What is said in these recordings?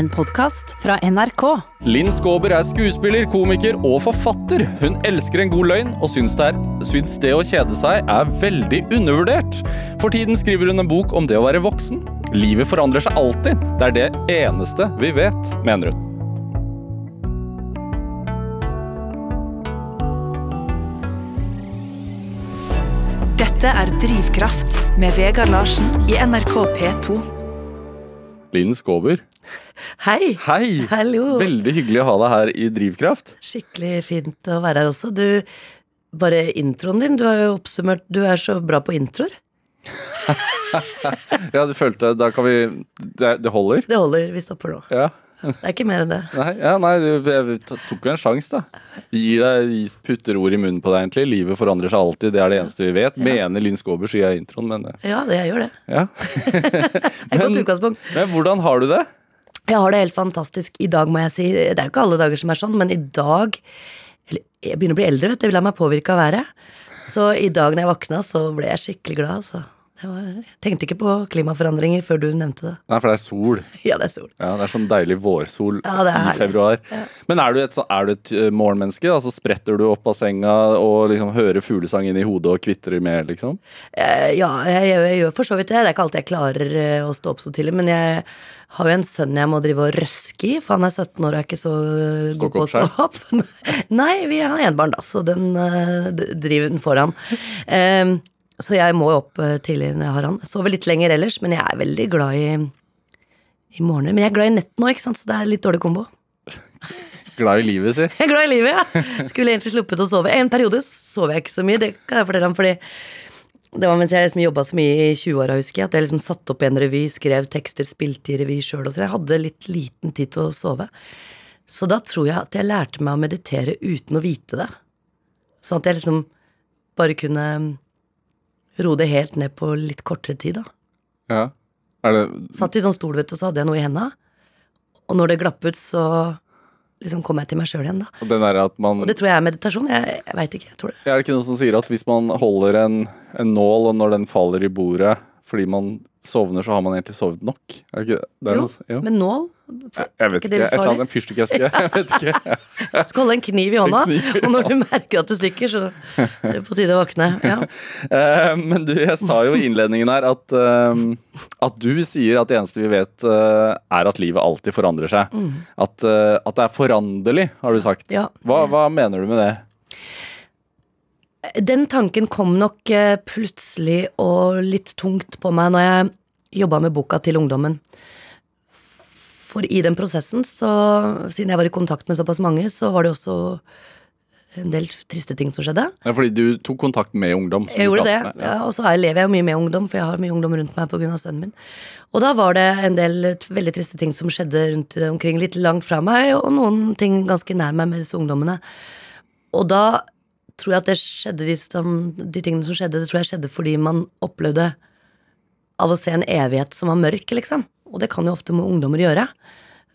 En podkast fra NRK. Linn Skåber er skuespiller, komiker og forfatter. Hun elsker en god løgn og syns det, er, syns det å kjede seg er veldig undervurdert. For tiden skriver hun en bok om det å være voksen. Livet forandrer seg alltid. Det er det eneste vi vet, mener hun. Dette er Drivkraft med Vegard Larsen i NRK P2. Linn Skåber, Hei. hei! Hallo. Veldig hyggelig å ha deg her i Drivkraft. Skikkelig fint å være her også. Du, bare introen din, du har jo oppsummert Du er så bra på introer. Ja, du følte Da kan vi Det, det holder? Det holder, vi stopper nå. Ja. Det er ikke mer enn det. Nei, ja, nei du- jeg tok jo en sjanse, da. Gir deg, putter ord i munnen på deg, egentlig. Livet forandrer seg alltid, det er det eneste vi vet. Mener Linn Skåber, sier jeg i introen, men eh, Ja, det jeg gjør det. ja. Et godt utgangspunkt. Men hvordan har du det? Jeg har det helt fantastisk i dag, må jeg si. Det er jo ikke alle dager som er sånn, men i dag jeg begynner å bli eldre, vet du. Jeg vil la meg påvirke av været. Så i dag når jeg våkna, så ble jeg skikkelig glad, altså. Jeg tenkte ikke på klimaforandringer før du nevnte det. Nei, for det er sol. Ja, det er sol. Ja, Det er sånn deilig vårsol Ja, i februar. februar. Men er du et, så- er du et eh, morgenmenneske? Altså Spretter du opp av senga og liksom hører fuglesang inn i hodet og kvitrer med, liksom? Eh, Ja, jeg, jeg, jeg gjør for så vidt det. Det er ikke alltid jeg klarer eh, å stå opp så tidlig. Men jeg har jo en sønn jeg må drive og røske i, for han er 17 år og er ikke så god på å stå opp. Nei, vi har enbarn, da, så den driver den foran. Eh, så jeg må jo opp eh, tidlig når jeg har han. Sover litt lenger ellers, men jeg er veldig glad i, i morgener. Men jeg er glad i nett nå, ikke sant, så det er litt dårlig kombo. Glad i livet, si. Jeg er glad i livet, ja. Skulle egentlig sluppet å sove. En periode sov jeg ikke så mye, det kan jeg fortelle om, fordi det var mens jeg liksom jobba så mye i 20-åra, husker jeg, at jeg liksom satte opp en revy, skrev tekster, spilte i revy sjøl så. Jeg hadde litt liten tid til å sove. Så da tror jeg at jeg lærte meg å meditere uten å vite det. Sånn at jeg liksom bare kunne roe det helt ned på litt kortere tid, da. Ja. Er det Satt i sånn stol, vet du, så hadde jeg noe i henda. Og når det glapp ut, så liksom kom jeg til meg sjøl igjen, da. den der at man Og det tror jeg er meditasjon. Jeg, jeg veit ikke. jeg tror det. Er det ikke noe som sier at hvis man holder en, en nål, og når den faller i bordet fordi man sovner, så har man egentlig sovet nok? Er det ikke det? Er Jo, noe- jo. men nål Jeg, jeg vet ikke Et eller annet en fyrstikkeske. Jeg vet ikke. Du skal holde en kniv i hånda, kniv i og når du merker at det stikker, så er det på tide å våkne. Ja. Eh, men du, jeg sa jo i innledningen her at, eh, at du sier at det eneste vi vet, eh, er at livet alltid forandrer seg. At, eh, at det er foranderlig, har du sagt. Mm. Ja. Hva, hva mener du med det? Den tanken kom nok plutselig og litt tungt på meg når jeg jobba med boka til ungdommen. For i den prosessen, så, siden jeg var i kontakt med såpass mange, så var det også en del triste ting som skjedde. Ja, fordi du tok kontakt med ungdom. Jeg gjorde det, med. ja, og så er- lever jeg jo mye med ungdom, for jeg har mye ungdom rundt meg pga. sønnen min. Og da var det en del veldig triste ting som skjedde rundt omkring, litt langt fra meg, og noen ting ganske nær meg med disse ungdommene. Og da tror jeg at det skjedde de, som, de tingene som skjedde, det tror jeg skjedde fordi man opplevde av å se en evighet som var mørk, liksom. Og det kan jo ofte med ungdommer gjøre.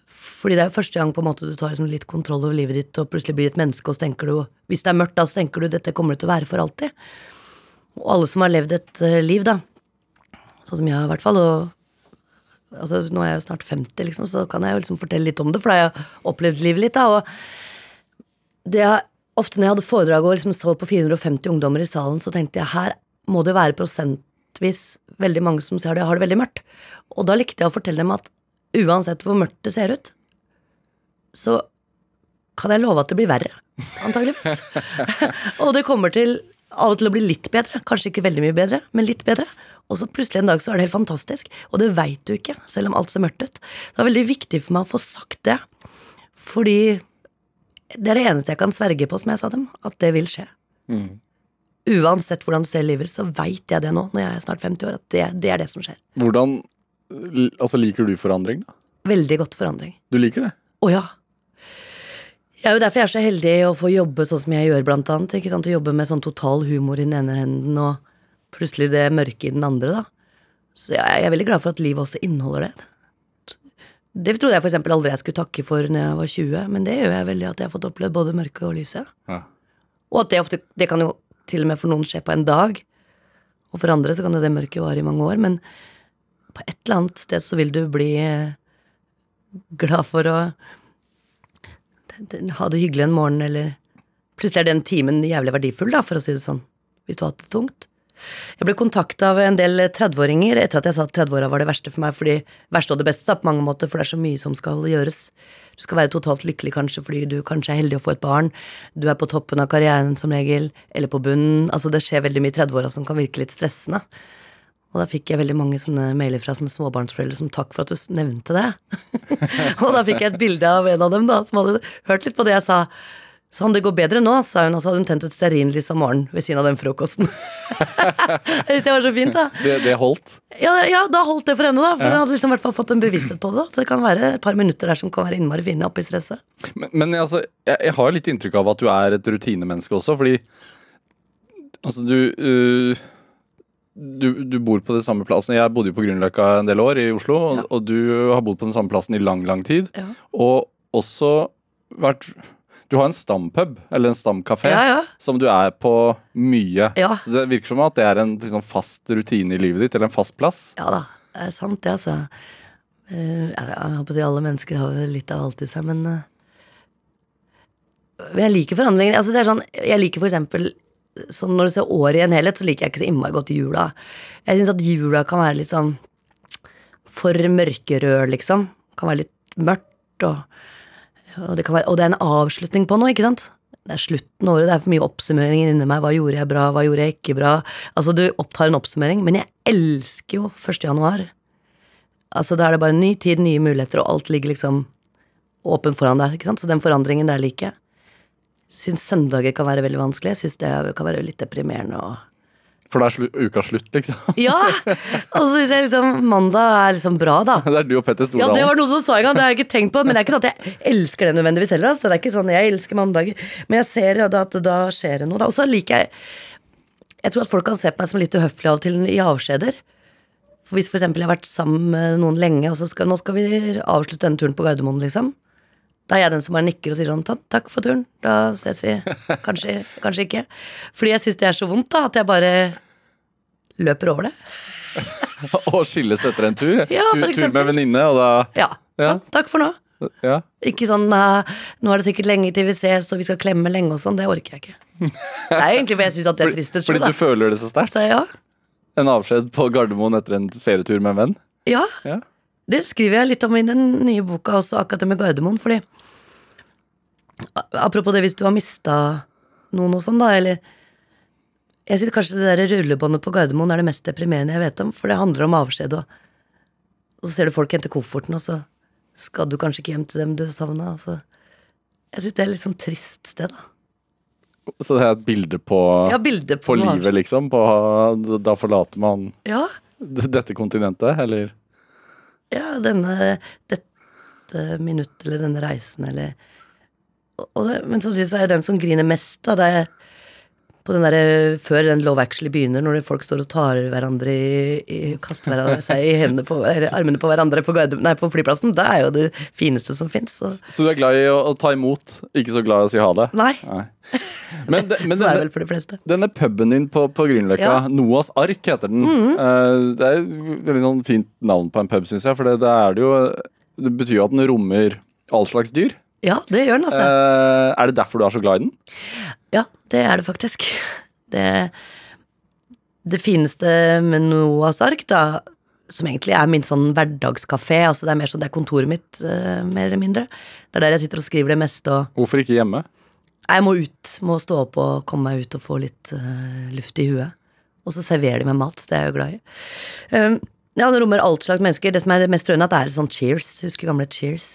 Fordi det er jo første gang på en måte du tar liksom litt kontroll over livet ditt og plutselig blir et menneske, og så tenker du Hvis det er mørkt, da, så tenker du dette kommer det til å være for alltid. Og alle som har levd et eh, liv, da, sånn som jeg i hvert fall, og altså, nå er jeg jo snart 50, liksom, så kan jeg jo liksom fortelle litt om det, for da har jeg opplevd livet litt, da. Og det jeg, ofte når jeg hadde foredrag og liksom så på 450 ungdommer i salen, så tenkte jeg her må det være prosentvis veldig mange som ser det, har det veldig mørkt. Og da likte jeg å fortelle dem at uansett hvor mørkt det ser ut, så kan jeg love at det blir verre, antageligvis. og det kommer til av og til å bli litt bedre. Kanskje ikke veldig mye bedre, men litt bedre. Og så plutselig en dag så er det helt fantastisk. Og det veit du ikke, selv om alt ser mørkt ut. Det er veldig viktig for meg å få sagt det. Fordi det er det eneste jeg kan sverge på, som jeg sa dem, at det vil skje. Uansett hvordan du ser livet, så veit jeg det nå, når jeg er snart 50 år, at det, det er det som skjer. Hvordan altså, liker du forandring? da? Veldig godt forandring. Du liker det? Å ja. Det er jo derfor jeg er så heldig å få jobbe sånn som jeg gjør, blant annet. Ikke sant? Å jobbe med sånn total humor i den ene enden, og plutselig det mørke i den andre, da. Så jeg jeg er veldig glad for at livet også inneholder det. Det trodde jeg eksempel aldri jeg skulle takke for når jeg var 20, men det gjør jeg veldig at jeg har fått opplevd både mørket og lyset. Ja. Og at det ofte Det kan jo til og med for noen skje på en dag, og for andre så kan jo det mørket vare i mange år, men på et eller annet sted så vil du bli glad for å ha det hyggelig en morgen, eller Plutselig er den timen jævlig verdifull, da, for å si det sånn. Hvis du har hatt det tungt. Jeg ble kontakta av en del 30-åringer etter at jeg sa at 30-åra var det verste for meg. fordi Verste og det beste, da, på mange måter, for det er så mye som skal gjøres. Du skal være totalt lykkelig kanskje fordi du kanskje er heldig å få et barn. Du er på toppen av karrieren som regel, eller på bunnen. Altså Det skjer veldig mye i 30-åra som kan virke litt stressende. Og da fikk jeg veldig mange sånne mailer fra sånne småbarnsforeldre som takk for at du nevnte det. og da fikk jeg et bilde av en av dem da, som hadde hørt litt på det jeg sa. Sånn, det går bedre nå, sa hun, og så hadde hun tent et stearinlys om morgenen ved siden av den frokosten. det var så fint, da. Det, det holdt? Ja, ja, da holdt det for henne, da. For hun hadde liksom hvert fall fått en bevissthet på det. da. Det kan være et par minutter der som kan være innmari fine oppi stresset. Men, men altså, jeg, jeg har litt inntrykk av at du er et rutinemenneske også, fordi altså du uh, du, du bor på den samme plassen. Jeg bodde jo på Grünerløkka en del år i Oslo, og, Ja. og du har bodd på den samme plassen i lang, lang tid. Ja. Og også vært Du har en stampub, eller en stamkafé, Ja, ja. som du er på mye. Ja. Så det virker som at det er en liksom, fast rutine i livet ditt, eller en fast plass. Ja da, det er sant det, altså. Eh, jeg håper si alle mennesker har litt av alt i seg, men eh, Jeg liker forandringer. Altså, det er sånn, jeg liker for eksempel sånn Når du ser året i en helhet, så liker jeg ikke så innmari godt jula. Jeg syns at jula kan være litt sånn for mørkerød, liksom. Kan være litt mørkt, og, og, det være, og det er en avslutning på noe, ikke sant? Det er slutten av året, det er for mye oppsummeringer inni meg. Hva gjorde jeg bra, hva gjorde jeg ikke bra? Altså, du opptar en oppsummering, men jeg elsker jo 1. januar. Altså, da er det bare ny tid, nye muligheter, og alt ligger liksom åpen foran deg, ikke sant? Så den forandringen der liker jeg. Syns søndager kan være veldig vanskelig. Jeg syns det kan være litt deprimerende og For da er slu, uka slutt, liksom. Ja! Og så syns jeg liksom mandag er liksom bra, da. Det er du og Petter Ja, det var noen som sa en gang, det har jeg ikke tenkt på. Men det er ikke sånn at jeg elsker det nødvendigvis heller. Altså. Det er ikke sånn, Jeg elsker mandager. Men jeg ser ja, at da skjer det noe. Og så liker jeg Jeg tror at folk kan se på meg som litt uhøflig av og til i avskjeder. For Hvis for eksempel jeg har vært sammen med noen lenge, og så skal, nå skal vi avslutte denne turen på Gardermoen, liksom. Da er jeg den som bare nikker og sier sånn takk for turen, da ses vi. Kanskje, kanskje ikke. Fordi jeg syns det er så vondt, da, at jeg bare løper over det. Og skilles etter en tur. Ja, for tur, tur med venninne, og da Ja. Ja. Sånn, takk for nå. Ja. Ikke sånn uh, nå er det sikkert lenge til vi ses, og vi skal klemme lenge og sånn. Det orker jeg ikke. Det er egentlig fordi jeg syns at det er tristest fordi fordi du føler det så sterkt? Ja. En avskjed på Gardermoen etter en ferietur med en venn? ja. Ja. Det skriver jeg litt om i den nye boka også, akkurat med Gardermoen, fordi Apropos det hvis du har mista noen og sånn, da, eller Jeg synes kanskje det der rullebåndet på Gardermoen er det mest deprimerende jeg vet om, for det handler om avskjed, og, og så ser du folk hente kofferten, og så skal du kanskje ikke hjem til dem du savna, så Jeg syns det er et litt sånn trist sted, da. Så det er et bilde på, Ja, bilde på på livet, liksom? På, da forlater man Ja, dette kontinentet, eller? Ja denne Dette minuttet eller denne reisen eller det, Men samtidig så er jeg den som griner mest da det er på den der, Før den Love Actually begynner, når folk står og tar hverandre i, i Kaster hverandre seg i hendene på, eller armene på hverandre på, nei, på flyplassen. Det er jo det fineste som fins. Så du er glad i å, å ta imot, ikke så glad i å si ha det? Nei, Nei. Men, de, men denne, for de fleste. denne puben din på, på Grünerløkka, Ja. Noas ark heter den. Eh, det er et veldig sånn fint navn på en pub, syns jeg. For det, det er det jo Det betyr jo at den rommer all slags dyr. Ja, det gjør den, altså. Eh, er det derfor du er så glad i den? Ja, det er det faktisk. Det, det fineste med Noahs ark, da, som egentlig er min sånn hverdagskafé, altså det er mer sånn det er kontoret mitt, uh, mer eller mindre. Det er der jeg sitter og skriver det meste, og Hvorfor ikke hjemme? Jeg må ut, må stå opp og komme meg ut og få litt uh, luft i huet. Og så serverer de meg mat, det er jeg jo glad i. Um, ja, det rommer alt slags mennesker. Det som er mest rørende, er at det er sånn cheers. Husker gamle cheers?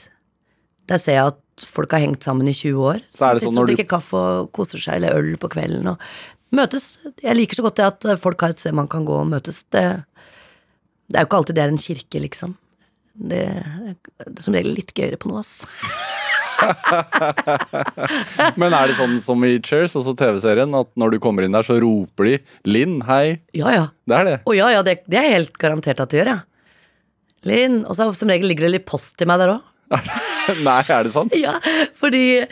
Der ser jeg at folk har hengt sammen i 20 år. Så er det sånn når du- drikker kaffe og koser seg, eller øl på kvelden. Og møtes. Jeg liker så godt det at folk har et sted man kan gå og møtes. Det, det er jo ikke alltid det er en kirke, liksom. Det, det er som regel litt gøyere på noe, ass. Men er det sånn som i Cheers, altså TV-serien, at når du kommer inn der, så roper de 'Linn, hei'? Ja, ja. Det er det. Å ja, ja, det, det er helt garantert at de gjør, ja. Linn. Og så som regel ligger det litt post til meg der òg. Nei, er det sant? Ja, fordi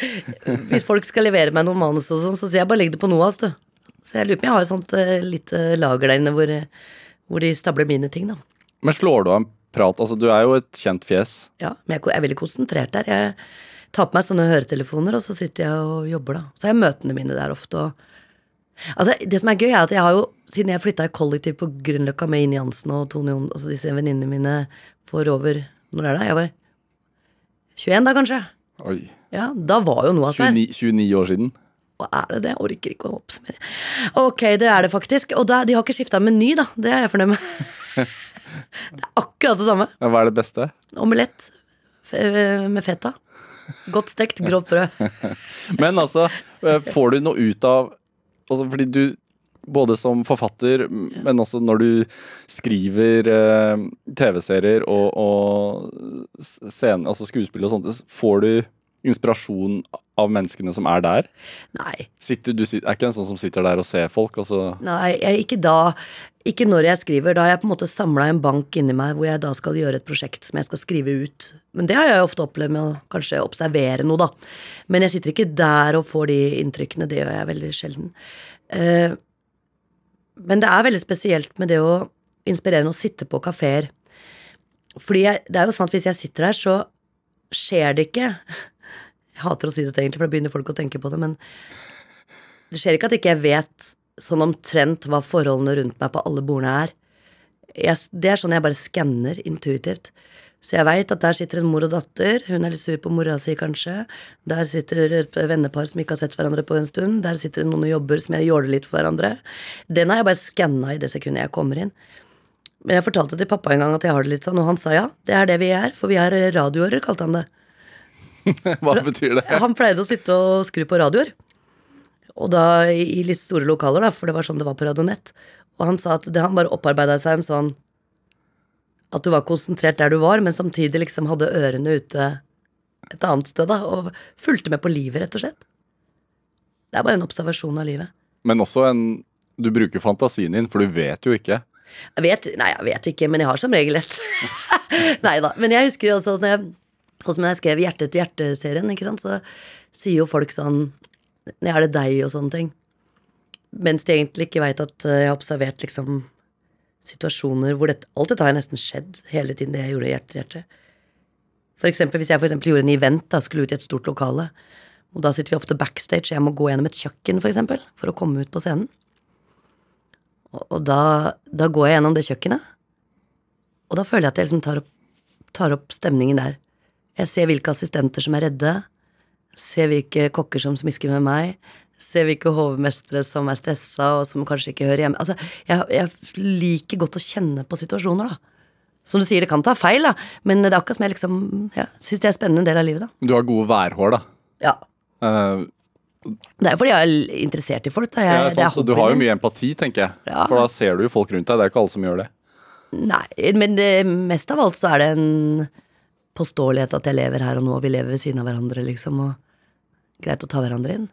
hvis folk skal levere meg noe manus og sånn, så sier jeg bare legg det på NOAS, du. Så jeg lurer på om jeg har et sånt uh, lite lager der inne hvor, eh, hvor de stabler mine ting, da. Men slår du av en prat Altså, du er jo et kjent fjes. Ja, men jeg er veldig konsentrert der. Jeg tar på meg sånne høretelefoner, og så sitter jeg og jobber, da. Så har jeg møtene mine der ofte, og Altså, det som er gøy, er at jeg har jo, siden jeg flytta i kollektiv på Grünerløkka med Ine Jansen og Tone Jon, altså disse venninnene mine for over Når er det? Jeg var 21 da, kanskje. Oi. Ja, da var jo noe av seg. 29, 29 år siden. Og er det det? Jeg orker ikke å oppsummere. Ok, det er det faktisk. Og da, de har ikke skifta meny, da. Det er jeg fornøyd med. det er akkurat det samme. Hva er det beste? Omelett med feta. Godt stekt, grovt brød. Men altså, eh, får du noe ut av altså, Fordi du, både som forfatter, men også når du skriver eh, TV-serier og, og scene, altså skuespill og sånt, får du inspirasjon av menneskene som er der? Nei. Sitter, du er ikke en sånn som sitter der og ser folk? Altså, Nei, jeg, ikke da. Ikke når jeg skriver. Da har jeg på en måte samla en bank inni meg hvor jeg da skal gjøre et prosjekt som jeg skal skrive ut. Men det har jeg ofte opplevd med å kanskje observere noe, da. Men jeg sitter ikke der og får de inntrykkene. Det gjør jeg veldig sjelden. Eh, men det er veldig spesielt med det å inspirere å sitte på kafeer. Fordi jeg, det er jo sånn at hvis jeg sitter der, så skjer det ikke Jeg hater å si dette, egentlig, for da begynner folk å tenke på det, men det skjer ikke at ikke jeg vet sånn omtrent hva forholdene rundt meg på alle bordene er. Jeg, det er sånn jeg bare skanner intuitivt. Så jeg veit at der sitter en mor og datter, hun er litt sur på mora si kanskje. Der sitter et vennepar som ikke har sett hverandre på en stund. Der sitter det noen og jobber som jeg jåler litt for hverandre. Den har jeg bare skanna i det sekundet jeg kommer inn. Men jeg fortalte til pappa en gang at jeg har det litt sånn, og han sa ja, det er det vi er, for vi er radioører, kalte han det. hva betyr det? Han pleide å sitte og skru på radioer. Og da i litt store lokaler, da, for det var sånn det var på Radionett. Og han sa at det, han bare opparbeida seg en sånn At du var konsentrert der du var, men samtidig liksom hadde ørene ute et annet sted, da. Og fulgte med på livet, rett og slett. Det er bare en observasjon av livet. Men også en Du bruker fantasien din, for du vet jo ikke. Jeg vet, nei, jeg vet ikke, men jeg har som regel rett. nei da. Men jeg husker også når jeg, sånn som jeg skrev Hjerte til hjerte-serien, ikke sant, så sier jo folk sånn er det deg, og sånne ting. Mens de egentlig ikke veit at eh, jeg har observert liksom situasjoner hvor dette, alt dette har nesten skjedd hele tiden det jeg gjorde Hjerte til hjerte. For eksempel, hvis jeg for gjorde en event, da, skulle ut i et stort lokale, og da sitter vi ofte backstage, jeg må gå gjennom et kjøkken, for eksempel, for å komme ut på scenen. Og, og da, da går jeg gjennom det kjøkkenet, og da føler jeg at jeg liksom tar opp, tar opp stemningen der. Jeg ser hvilke assistenter som er redde, ser hvilke kokker som smisker med meg, ser hvilke hovmestere som er stressa og som kanskje ikke hører hjemme. Altså, jeg, jeg liker godt å kjenne på situasjoner, da. Som du sier, det kan ta feil, da, men det er akkurat som jeg liksom ja, syns det er en spennende del av livet, da. Du har gode værhår, da. Ja. Uh, Det er jo fordi jeg er interessert i folk, da. Jeg, ja, er sant, så du har jo mye empati, tenker jeg. Ja. For da ser du jo folk rundt deg. Det er ikke alle som gjør det. Nei, men det, mest av alt så er det en påståelighet at jeg lever her og nå, og vi lever ved siden av hverandre, liksom, og greit å ta hverandre inn.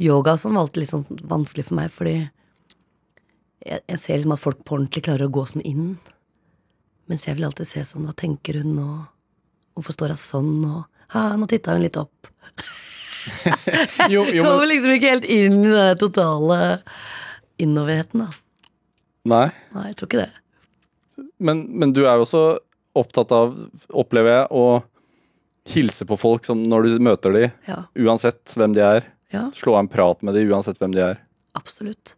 Yoga og sånn var alltid litt sånn vanskelig for meg, fordi jeg, jeg ser liksom at folk på ordentlig klarer å gå sånn inn. Mens jeg vil alltid se sånn, hva tenker hun nå? Hvorfor står hun sånn nå? Ha, nå titta hun litt opp. Jo, jo, Kommer liksom ikke helt inn i den totale innoverheten, da. nei, Nei, jeg tror ikke det. men, men du er jo også opptatt av, opplever jeg, å hilse på folk som når du møter de, Ja, uansett hvem de er. ja. Slå av en prat med de, uansett hvem de er. Absolutt.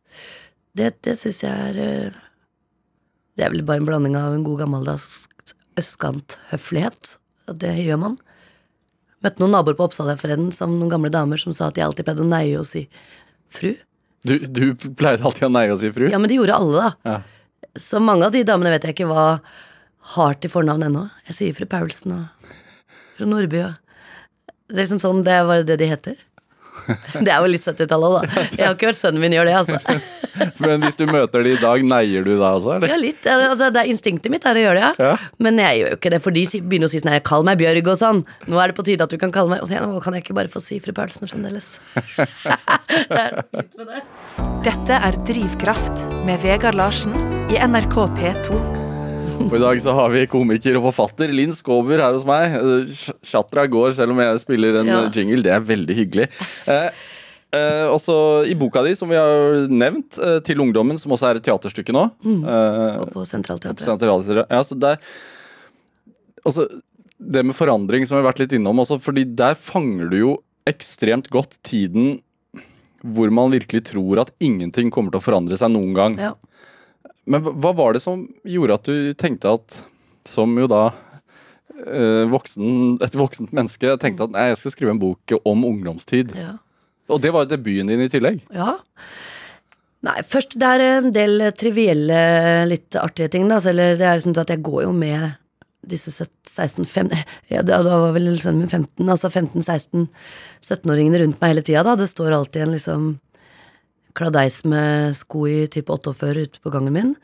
Det, det syns jeg er eh, Det er vel bare en blanding av en god gammeldags østkanthøflighet. Det gjør man. Møtte noen naboer på Oppsal her forleden, som noen gamle damer som sa at de alltid pleide å neie og si fru. Du, du pleide alltid å neie og si fru. Ja, men de gjorde alle, da. Ja. Så mange av de damene vet jeg ikke hva har til fornavn ennå. Jeg sier fru Paulsen og fru Nordby og Det er liksom sånn, det er bare det de heter. Det er jo litt 70-tallet òg, da. Jeg har ikke hørt sønnen min gjøre det, altså. Men hvis du møter de i dag, neier du da også, eller? Ja, litt. Det, det er instinktet mitt er å gjøre det, ja. Ja. Men jeg gjør jo ikke det, for de begynner å si sånn her, Kall meg Bjørg og sånn. Nå er det på tide at du kan kalle meg Og så Nå kan jeg ikke bare få si fru Paulsen fremdeles. Det er fint med det. Dette er Drivkraft med Vegard Larsen i NRK P2. Og i dag så har vi komiker og forfatter Linn Skåber her hos meg. Eh, Chatra går selv om jeg spiller en Ja. eh, jingle. Det er veldig hyggelig. Eh, eh, også i boka di, som vi har nevnt, eh, til ungdommen, som også er et teaterstykke nå. eh, Og på Sentralteatret. Sentralteatret. ja, så der, også, det med forandring som vi har vært litt innom også, fordi der fanger du jo ekstremt godt tiden hvor man virkelig tror at ingenting kommer til å forandre seg noen gang. Ja. Men hva- var det som gjorde at du tenkte at, som jo da eh, voksen, et voksent menneske, tenkte at nei, jeg skal skrive en bok om ungdomstid. Ja. Og det var debuten din i tillegg. Ja. Nei, først det er en del trivielle, litt artige ting, da. Eller det er liksom at jeg går jo med disse 17, 16, 15 ja, Da var vel sønnen min 15, altså 15-16, 17-åringene rundt meg hele tida, da. Det står alltid en liksom kladeis med sko i type 48 ute på gangen min,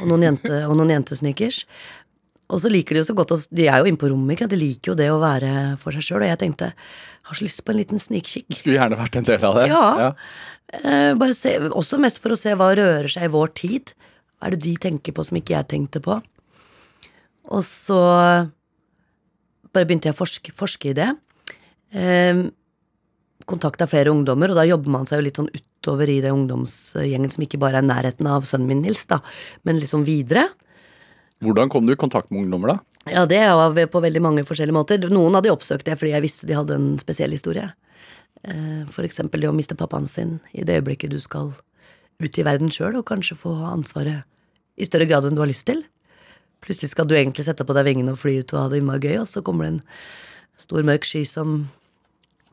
og noen, jente, og noen jentesneakers. Og så liker de jo så godt De er jo inne på rommet, ikke? De liker jo det å være for seg sjøl, og jeg tenkte har så lyst på en liten snikkikk. Skulle gjerne vært en del av det. Ja. Eh, bare se, også mest for å se hva rører seg i vår tid. Hva er det de tenker på som ikke jeg tenkte på? Og så bare begynte jeg å forske, forske i det. Eh, Kontakta flere ungdommer, og da jobber man seg jo litt sånn utover i det ungdomsgjengen som ikke bare er nærheten av sønnen min Nils, da, men liksom videre. Hvordan kom du i kontakt med ungdommer, da? Ja, det var på veldig mange forskjellige måter. Noen hadde jo oppsøkt det fordi jeg visste de hadde en spesiell historie. F.eks. For eksempel det å miste pappaen sin i det øyeblikket du skal ut i verden sjøl og kanskje få ansvaret i større grad enn du har lyst til. Plutselig skal du egentlig sette på deg vingene og fly ut og ha det innmari gøy, og så kommer det en stor, mørk sky som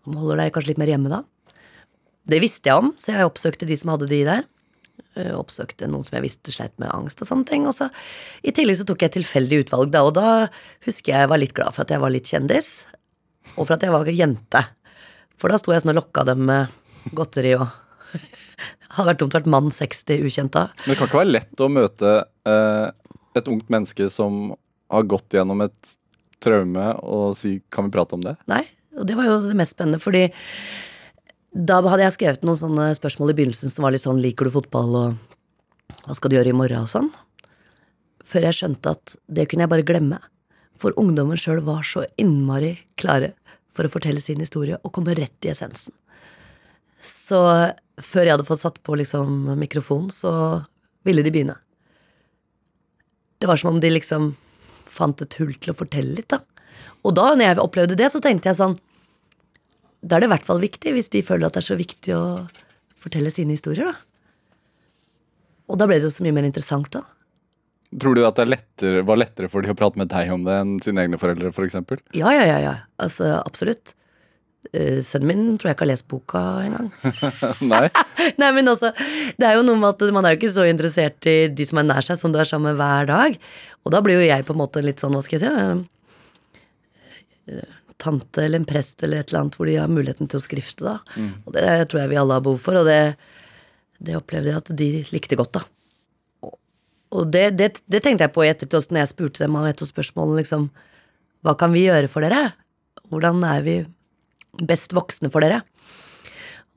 som holder deg kanskje litt mer hjemme da. Det visste jeg om, så jeg oppsøkte de som hadde de der. Jeg Oppsøkte noen som jeg visste sleit med angst og sånne ting. Og så, I tillegg så tok jeg tilfeldig utvalg, da, og da husker jeg jeg var litt glad for at jeg var litt kjendis. Og for at jeg var jente. For da sto jeg sånn og lokka dem med godteri og Hadde vært dumt å vært mann 60 ukjent da. Men det kan ikke være lett å møte eh, et ungt menneske som har gått gjennom et traume, og si 'kan vi prate om det'? Nei, og det var jo det mest spennende, fordi da hadde jeg skrevet noen sånne spørsmål i begynnelsen som var litt sånn 'liker du fotball', og 'hva skal du gjøre i morgen', og sånn. Før jeg skjønte at det kunne jeg bare glemme. For ungdommen sjøl var så innmari klare for å fortelle sin historie og komme rett i essensen. Så før jeg hadde fått satt på liksom mikrofonen, så ville de begynne. Det var som om de liksom fant et hull til å fortelle litt, da. Og da når jeg opplevde det, så tenkte jeg sånn Da er det i hvert fall viktig, hvis de føler at det er så viktig å fortelle sine historier, da. Og da ble det jo så mye mer interessant, da. Tror du at det er lettere, var lettere for de å prate med deg om det enn sine egne foreldre, f.eks.? Ja, ja, ja, ja. Altså, absolutt. Eh, Sønnen min tror jeg ikke har lest boka engang. Nei? Nei, men altså, det er jo noe med at man er jo ikke så interessert i de som er nær seg, som du er sammen med hver dag. Og da blir jo jeg på en måte litt sånn, hva skal jeg si, eh, tante eller en prest eller et eller annet hvor de har muligheten til å skrifte, da. Og det tror jeg vi alle har behov for, og det, det opplevde jeg at de likte godt, da. Og- det, det, det tenkte jeg på i ettertid når jeg spurte dem om et av spørsmålene, liksom, hva kan vi gjøre for dere? Hvordan er vi best voksne for dere?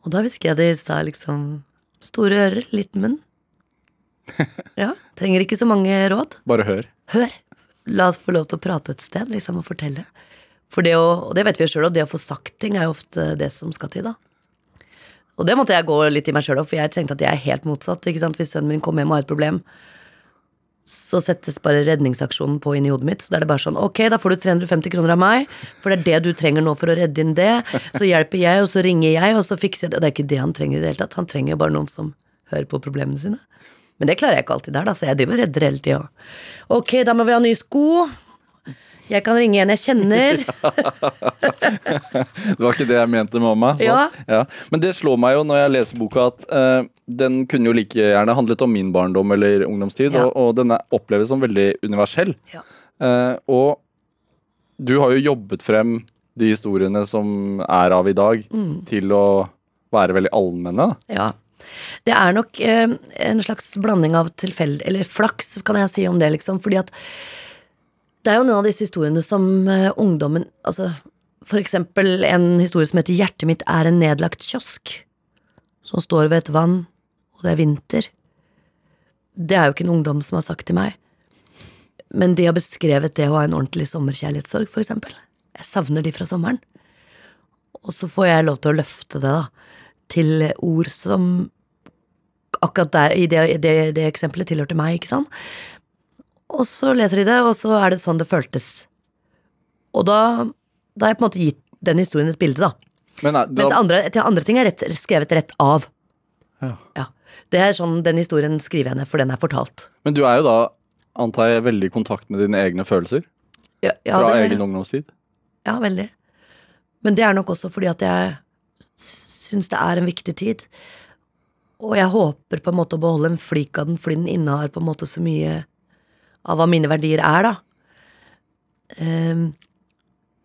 Og da husker jeg de sa liksom store ører, liten munn. Ja, trenger ikke så mange råd. Bare hør. Hør! La oss få lov til å prate et sted, liksom, og fortelle. For det å, og det vet vi jo sjøl, og det å få sagt ting er jo ofte det som skal til, da. Og det måtte jeg gå litt i meg sjøl òg, for jeg tenkte at jeg er helt motsatt. ikke sant? Hvis sønnen min kommer hjem og har et problem, så settes bare redningsaksjonen på inn i hodet mitt. Så da er det bare sånn, ok, da får du 350 kroner av meg, for det er det du trenger nå for å redde inn det. Så hjelper jeg, og så ringer jeg, og så fikser jeg det. Og det er ikke det han trenger i det hele tatt. Han trenger jo bare noen som hører på problemene sine. Men det klarer jeg ikke alltid der, da, så jeg driver og redder hele tida. Ok, da må vi ha nye sko. Jeg kan ringe en jeg kjenner. Det var ikke det jeg mente, mamma. Så, Ja. ja. Men det slår meg jo når jeg leser boka, at uh, den kunne jo like gjerne handlet om min barndom eller ungdomstid, Ja. og, og den oppleves som veldig universell. Ja. Uh, og du har jo jobbet frem de historiene som er av i dag, Mm. til å være veldig allmenne. Ja. Det er nok uh, en slags blanding av tilfeldig Eller flaks, kan jeg si om det, liksom. Fordi at det er jo noen av disse historiene som eh, ungdommen Altså for eksempel en historie som heter 'Hjertet mitt er en nedlagt kiosk'. Som står ved et vann, og det er vinter. Det er jo ikke en ungdom som har sagt til meg. Men de har beskrevet det å ha en ordentlig sommerkjærlighetssorg, for eksempel. Jeg savner de fra sommeren. Og så får jeg lov til å løfte det, da. til ord som akkurat der, i det, det, det eksempelet tilhørte meg, ikke sant? Og så leser de det, og så er det sånn det føltes. Og da, da har jeg på en måte gitt den historien et bilde, da. Men, nei, Mens da, andre, til andre ting er rett, skrevet rett av. Ja. Ja. Det er sånn, Den historien skriver jeg ned, for den er fortalt. men du er jo da, antar jeg, veldig i kontakt med dine egne følelser? Ja, ja, Fra det- egen ungdomstid? Ja, veldig. Men det er nok også fordi at jeg syns det er en viktig tid. Og jeg håper på en måte å beholde en flik av den, fordi den innehar på en måte så mye av hva mine verdier er, da. Um,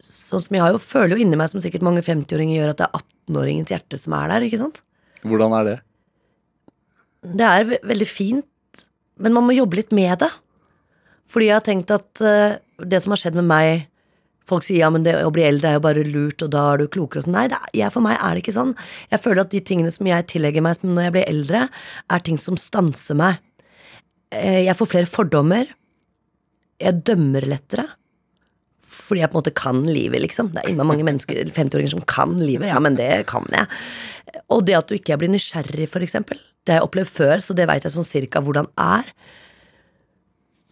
sånn som jeg har jo, føler jo inni meg, som sikkert mange 50-åringer gjør, at det er 18-åringens hjerte som er der, ikke sant? Hvordan er det? Det er ve veldig fint, men man må jobbe litt med det. Fordi jeg har tenkt at uh, det som har skjedd med meg Folk sier ja, men det å bli eldre er jo bare lurt, og da er du klokere og sånn. Nei, det er, jeg, for meg er det ikke sånn. Jeg føler at de tingene som jeg tillegger meg når jeg blir eldre, er ting som stanser meg. Eh, Jeg får flere fordommer. Jeg dømmer lettere. Fordi jeg på en måte kan livet, liksom. Det er innmari mange mennesker, 50-åringer som kan livet. Ja, men det kan jeg. Og det at du ikke blir nysgjerrig, for eksempel. Det har jeg opplevd før, så det veit jeg sånn cirka hvordan er.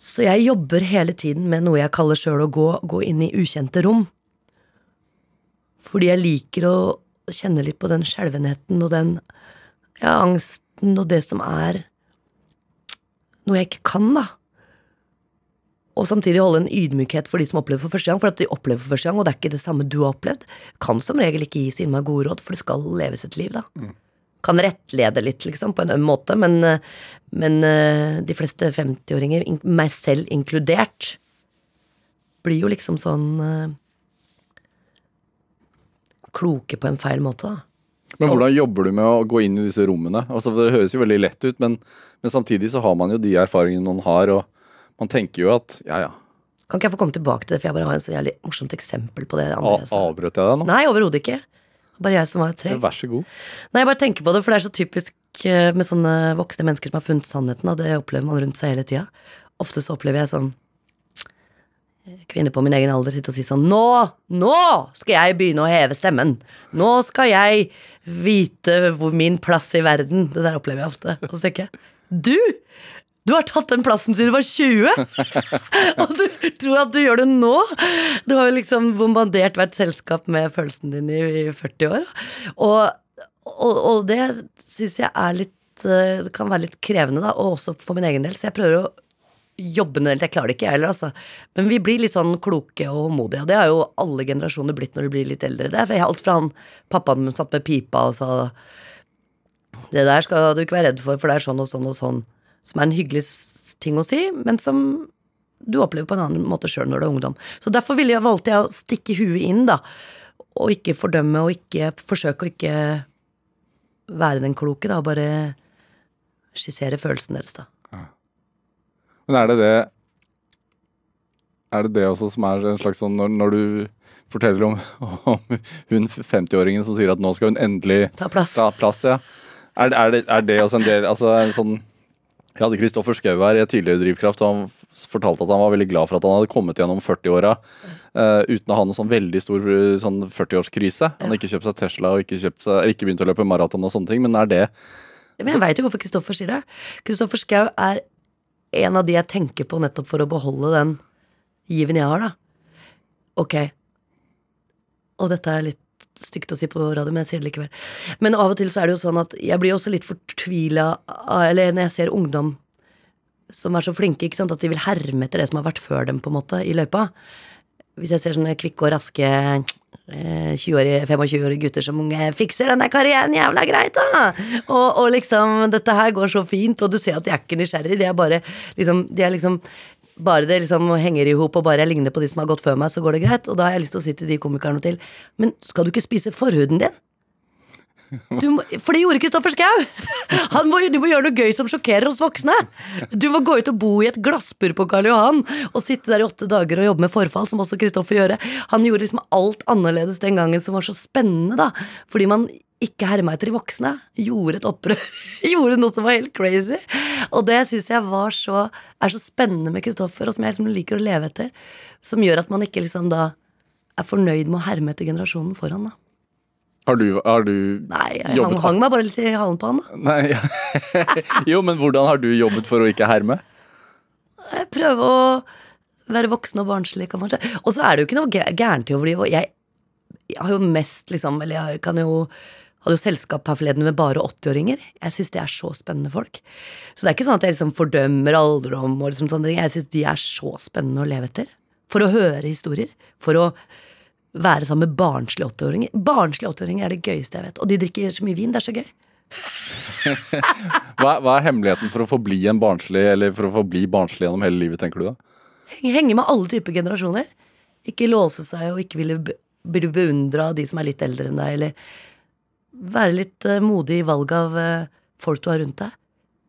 Så jeg jobber hele tiden med noe jeg kaller sjøl å gå, gå inn i ukjente rom. Fordi jeg liker å kjenne litt på den skjelvenheten og den ja, angsten og det som er noe jeg ikke kan, da. Og samtidig holde en ydmykhet for de som opplever for første gang, for at de opplever for første gang, og det er ikke det samme du har opplevd. Kan som regel ikke gi så innmari gode råd, for det skal leves et liv, da. Kan rettlede litt, liksom, på en øm måte, men, men eh, de fleste 50-åringer, meg selv inkludert, blir jo liksom sånn eh, Kloke på en feil måte, da. Men hvordan jobber du med å gå inn i disse rommene? Altså, det høres jo veldig lett ut, men, men samtidig så har man jo de erfaringene man har, og man tenker jo at ja, ja, Kan ikke jeg få komme tilbake til det, for jeg bare har en så jævlig morsomt eksempel på det. a- andre jeg sa. avbrøt jeg deg nå? Nei, overhodet ikke. Bare jeg som var treg. Vær så god. Nei, jeg bare tenker på det, for det er så typisk eh, med sånne voksne mennesker som har funnet sannheten, og det opplever man rundt seg hele tida. Ofte så opplever jeg sånn eh, kvinner på min egen alder sitte og si sånn Nå! Nå skal jeg begynne å heve stemmen! Nå skal jeg vite hvor min plass i verden Det der opplever jeg ofte. Og så tenker jeg Du! Du har tatt den plassen siden du var 20! og du tror at du gjør det nå? Du har jo liksom bombardert hvert selskap med følelsen din i, i 40 år. Og, og, og det syns jeg er litt eh, Det kan være litt krevende, da, og også for min egen del. Så jeg prøver å jobbe ned Jeg klarer det ikke, jeg heller, altså. Men vi blir litt sånn kloke og håndmodige, og det har jo alle generasjoner blitt når de blir litt eldre. Det er alt fra han pappaen min satt med pipa og sa Det der skal du ikke være redd for, for det er sånn og sånn og sånn. Som er en hyggelig ting å si, men som du opplever på en annen måte sjøl når du er ungdom. Så derfor ville jeg, valgte jeg å stikke huet inn, da. Og ikke fordømme, og ikke forsøke å ikke være den kloke, da. Bare skissere følelsen deres, da. Men er det det Er det det også som er en slags sånn når, når du forteller om, om hun 50-åringen som sier at nå skal hun endelig Ta plass. ta plass, ja. Er, er, det, er det også en del Altså en sånn Jeg hadde Kristoffer Schou her i et tidligere Drivkraft, og han fortalte at han var veldig glad for at han hadde kommet gjennom 40-åra uh, uten å ha noen sånn veldig stor eh, sånn 40-årskrise. Han hadde ikke kjøpt seg Tesla og ikke, seg, ikke begynt å løpe maraton og sånne ting, men er det Men jeg veit jo hvorfor Kristoffer sier det. Kristoffer Schou er en av de jeg tenker på nettopp for å beholde den given jeg har, da. Ok. Og dette er litt stygt å si på radio, men jeg sier det likevel. Men av og til så er det jo sånn at jeg blir også litt fortvila Eller når jeg ser ungdom som er så flinke, ikke sant, at de vil herme etter det som har vært før dem, på en måte, i løypa. Hvis jeg ser sånne kvikke og raske eh, 20-årige, 25-årige gutter som unge fikser den der karrieren jævla greit, da! Og, og liksom, dette her går så fint, og du ser at de er ikke nysgjerrige, de er bare liksom, de er liksom bare det liksom henger i hop, og bare jeg ligner på de som har gått før meg, så går det greit. Og da har jeg lyst til å si til de komikerne til Men skal du ikke spise forhuden din? Må, for det gjorde Kristoffer Schou! Du må gjøre noe gøy som sjokkerer oss voksne. Du må gå ut og bo i et glassbur på Karl Johan og sitte der i åtte dager og jobbe med forfall, som også Kristoffer gjør. Han gjorde liksom alt annerledes den gangen som var så spennende, da. Fordi man ikke herma etter de voksne. Gjorde et opprør. gjorde noe som var helt crazy. Og det syns jeg var så, er så spennende med Kristoffer, og som jeg liksom liker å leve etter. Som gjør at man ikke liksom da er fornøyd med å herme etter generasjonen foran, da. Har du, har du Nei, jeg Jobbet hang, hang meg bare litt i halen på han. da. Nei, ja. Jo, men hvordan har du jobbet for å ikke herme? Jeg prøver å være voksen og barnslig, kanskje. Og så er det jo ikke noe gærent i å bli jeg, jeg har jo mest, liksom Eller jeg kan jo hadde jo selskap her forleden med bare 80-åringer. Jeg syns det er så spennende folk. Så det er ikke sånn at jeg liksom fordømmer alderdom og liksom sånne ting. Jeg syns de er så spennende å leve etter. For å høre historier. For å være sammen med barnslige 80-åringer. Barnslige 80-åringer er det gøyeste jeg vet. Og de drikker så mye vin. Det er så gøy. Hva, hva er hemmeligheten for å forbli en barnslig Eller for å forbli barnslig gjennom hele livet, tenker du da? Henge, med alle typer generasjoner. Ikke låse seg og ikke ville bli beundra av de som er litt eldre enn deg, eller være litt eh, modig i valg av eh, folk du har rundt deg.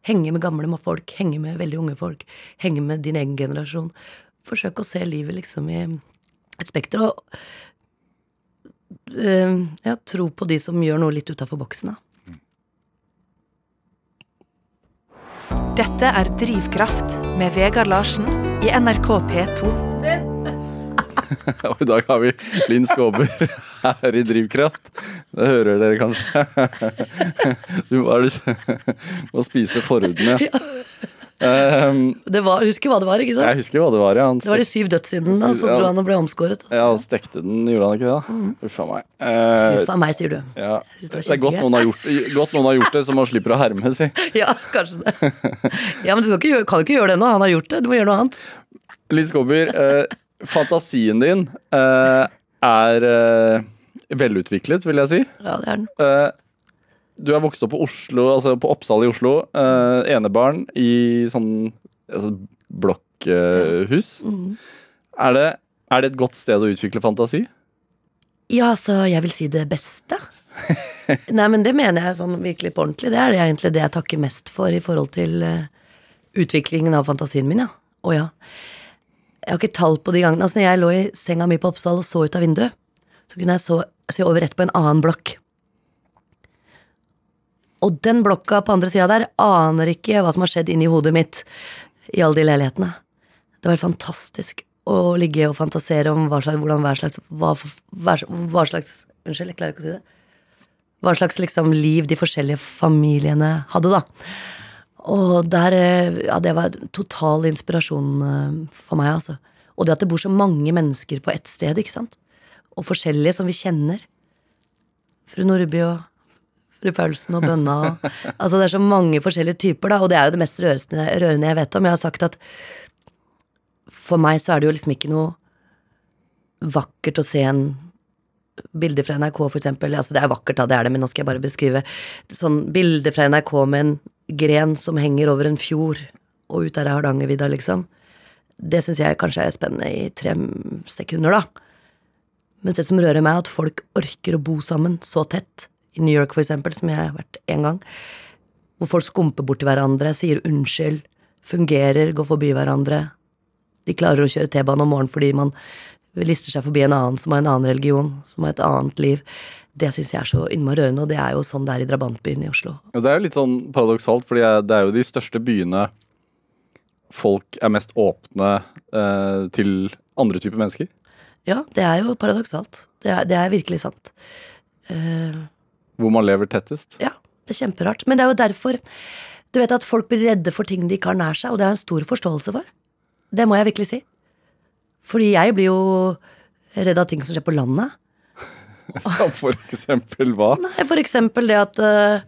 Henge med gamle folk, henge med veldig unge folk, henge med din egen generasjon. Forsøk å se livet liksom i et spekter, og uh, ja, tro på de som gjør noe litt utafor boksen, da. Dette er Drivkraft med Vegard Larsen i NRK P2. Og i dag har vi Linn Skåber her i Drivkraft. Det hører dere kanskje. Du må, må spise forhudene. Um, Det var, husker hva det var, ikke sant? jeg husker hva det var, ja. Han Det var de syv dødssyndene, så Ja. jeg han ble omskåret. Altså. Ja, og stekte den, gjorde han ikke det? Uff a meg. Uh, Uff a meg, sier du. ja. det Det er godt noen, har gjort, godt noen har gjort det, så man slipper å herme, si. Ja, kanskje det. Ja, Men du ikke kan jo ikke gjøre det nå. Han har gjort det. Du må gjøre noe annet. Linn Skåber, eh, fantasien din eh, er eh, velutviklet, vil jeg si. Ja, det er den. Eh, du er vokst opp på Oslo, altså på Oppsal i Oslo. Eh, enebarn i sånn altså, blokkhus. Er, det, er det et godt sted å utvikle fantasi? Ja, altså, jeg vil si det beste. Nei, men det mener jeg sånn virkelig på ordentlig. Det er egentlig det jeg takker mest for i forhold til eh, utviklingen av fantasien min, ja. Å ja. Jeg har ikke tall på de gangene. Altså, når jeg lå i senga mi på Oppsal og så ut av vinduet, så kunne jeg så, se over rett på en annen blokk. Og den blokka på andre sida der aner ikke hva som har skjedd inni hodet mitt i alle de leilighetene. Det var helt fantastisk å ligge og fantasere om hva slags, hvordan hver slags, hva, hva slags Unnskyld, jeg klarer ikke å si det. Hva slags liksom, liv de forskjellige familiene hadde, da. Og der eh, Ja, det var total inspirasjon eh, for meg, altså. Og det at det bor så mange mennesker på ett sted, ikke sant. Og forskjellige som vi kjenner. Fru Nordby og fru Paulsen og Bønna og Altså det er så mange forskjellige typer, da, og det er jo det mest rørende, rørende jeg vet om. Jeg har sagt at for meg så er det jo liksom ikke noe vakkert å se en bilde fra NRK, for eksempel. Altså, det er vakkert, da, det er det, men nå skal jeg bare beskrive. Sånn bilde fra NRK med en gren som henger over en fjord, og ut der er Hardangervidda, liksom. Det syns jeg kanskje er spennende i tre sekunder, da. Mens det som rører meg, er at folk orker å bo sammen så tett. I New York, for eksempel, som jeg har vært én gang. Hvor folk skumper borti hverandre, sier unnskyld, fungerer, går forbi hverandre. De klarer å kjøre T-bane om morgenen fordi man lister seg forbi en annen som har en annen religion, som har et annet liv. Det syns jeg er så innmari rørende, og det er jo sånn det er i drabantbyen i Oslo. Ja, Det er jo litt sånn paradoksalt, for det er jo de største byene folk er mest åpne eh, til andre typer mennesker. Ja, det er jo paradoksalt. Det er, det er virkelig sant. Uh, Hvor man lever tettest. ja, det er kjemperart. Men det er jo derfor Du vet at folk blir redde for ting de ikke har nær seg, og det har jeg en stor forståelse for. Det må jeg virkelig si. Fordi jeg blir jo redd av ting som skjer på landet. Som for eksempel hva? Nei, for eksempel det at uh,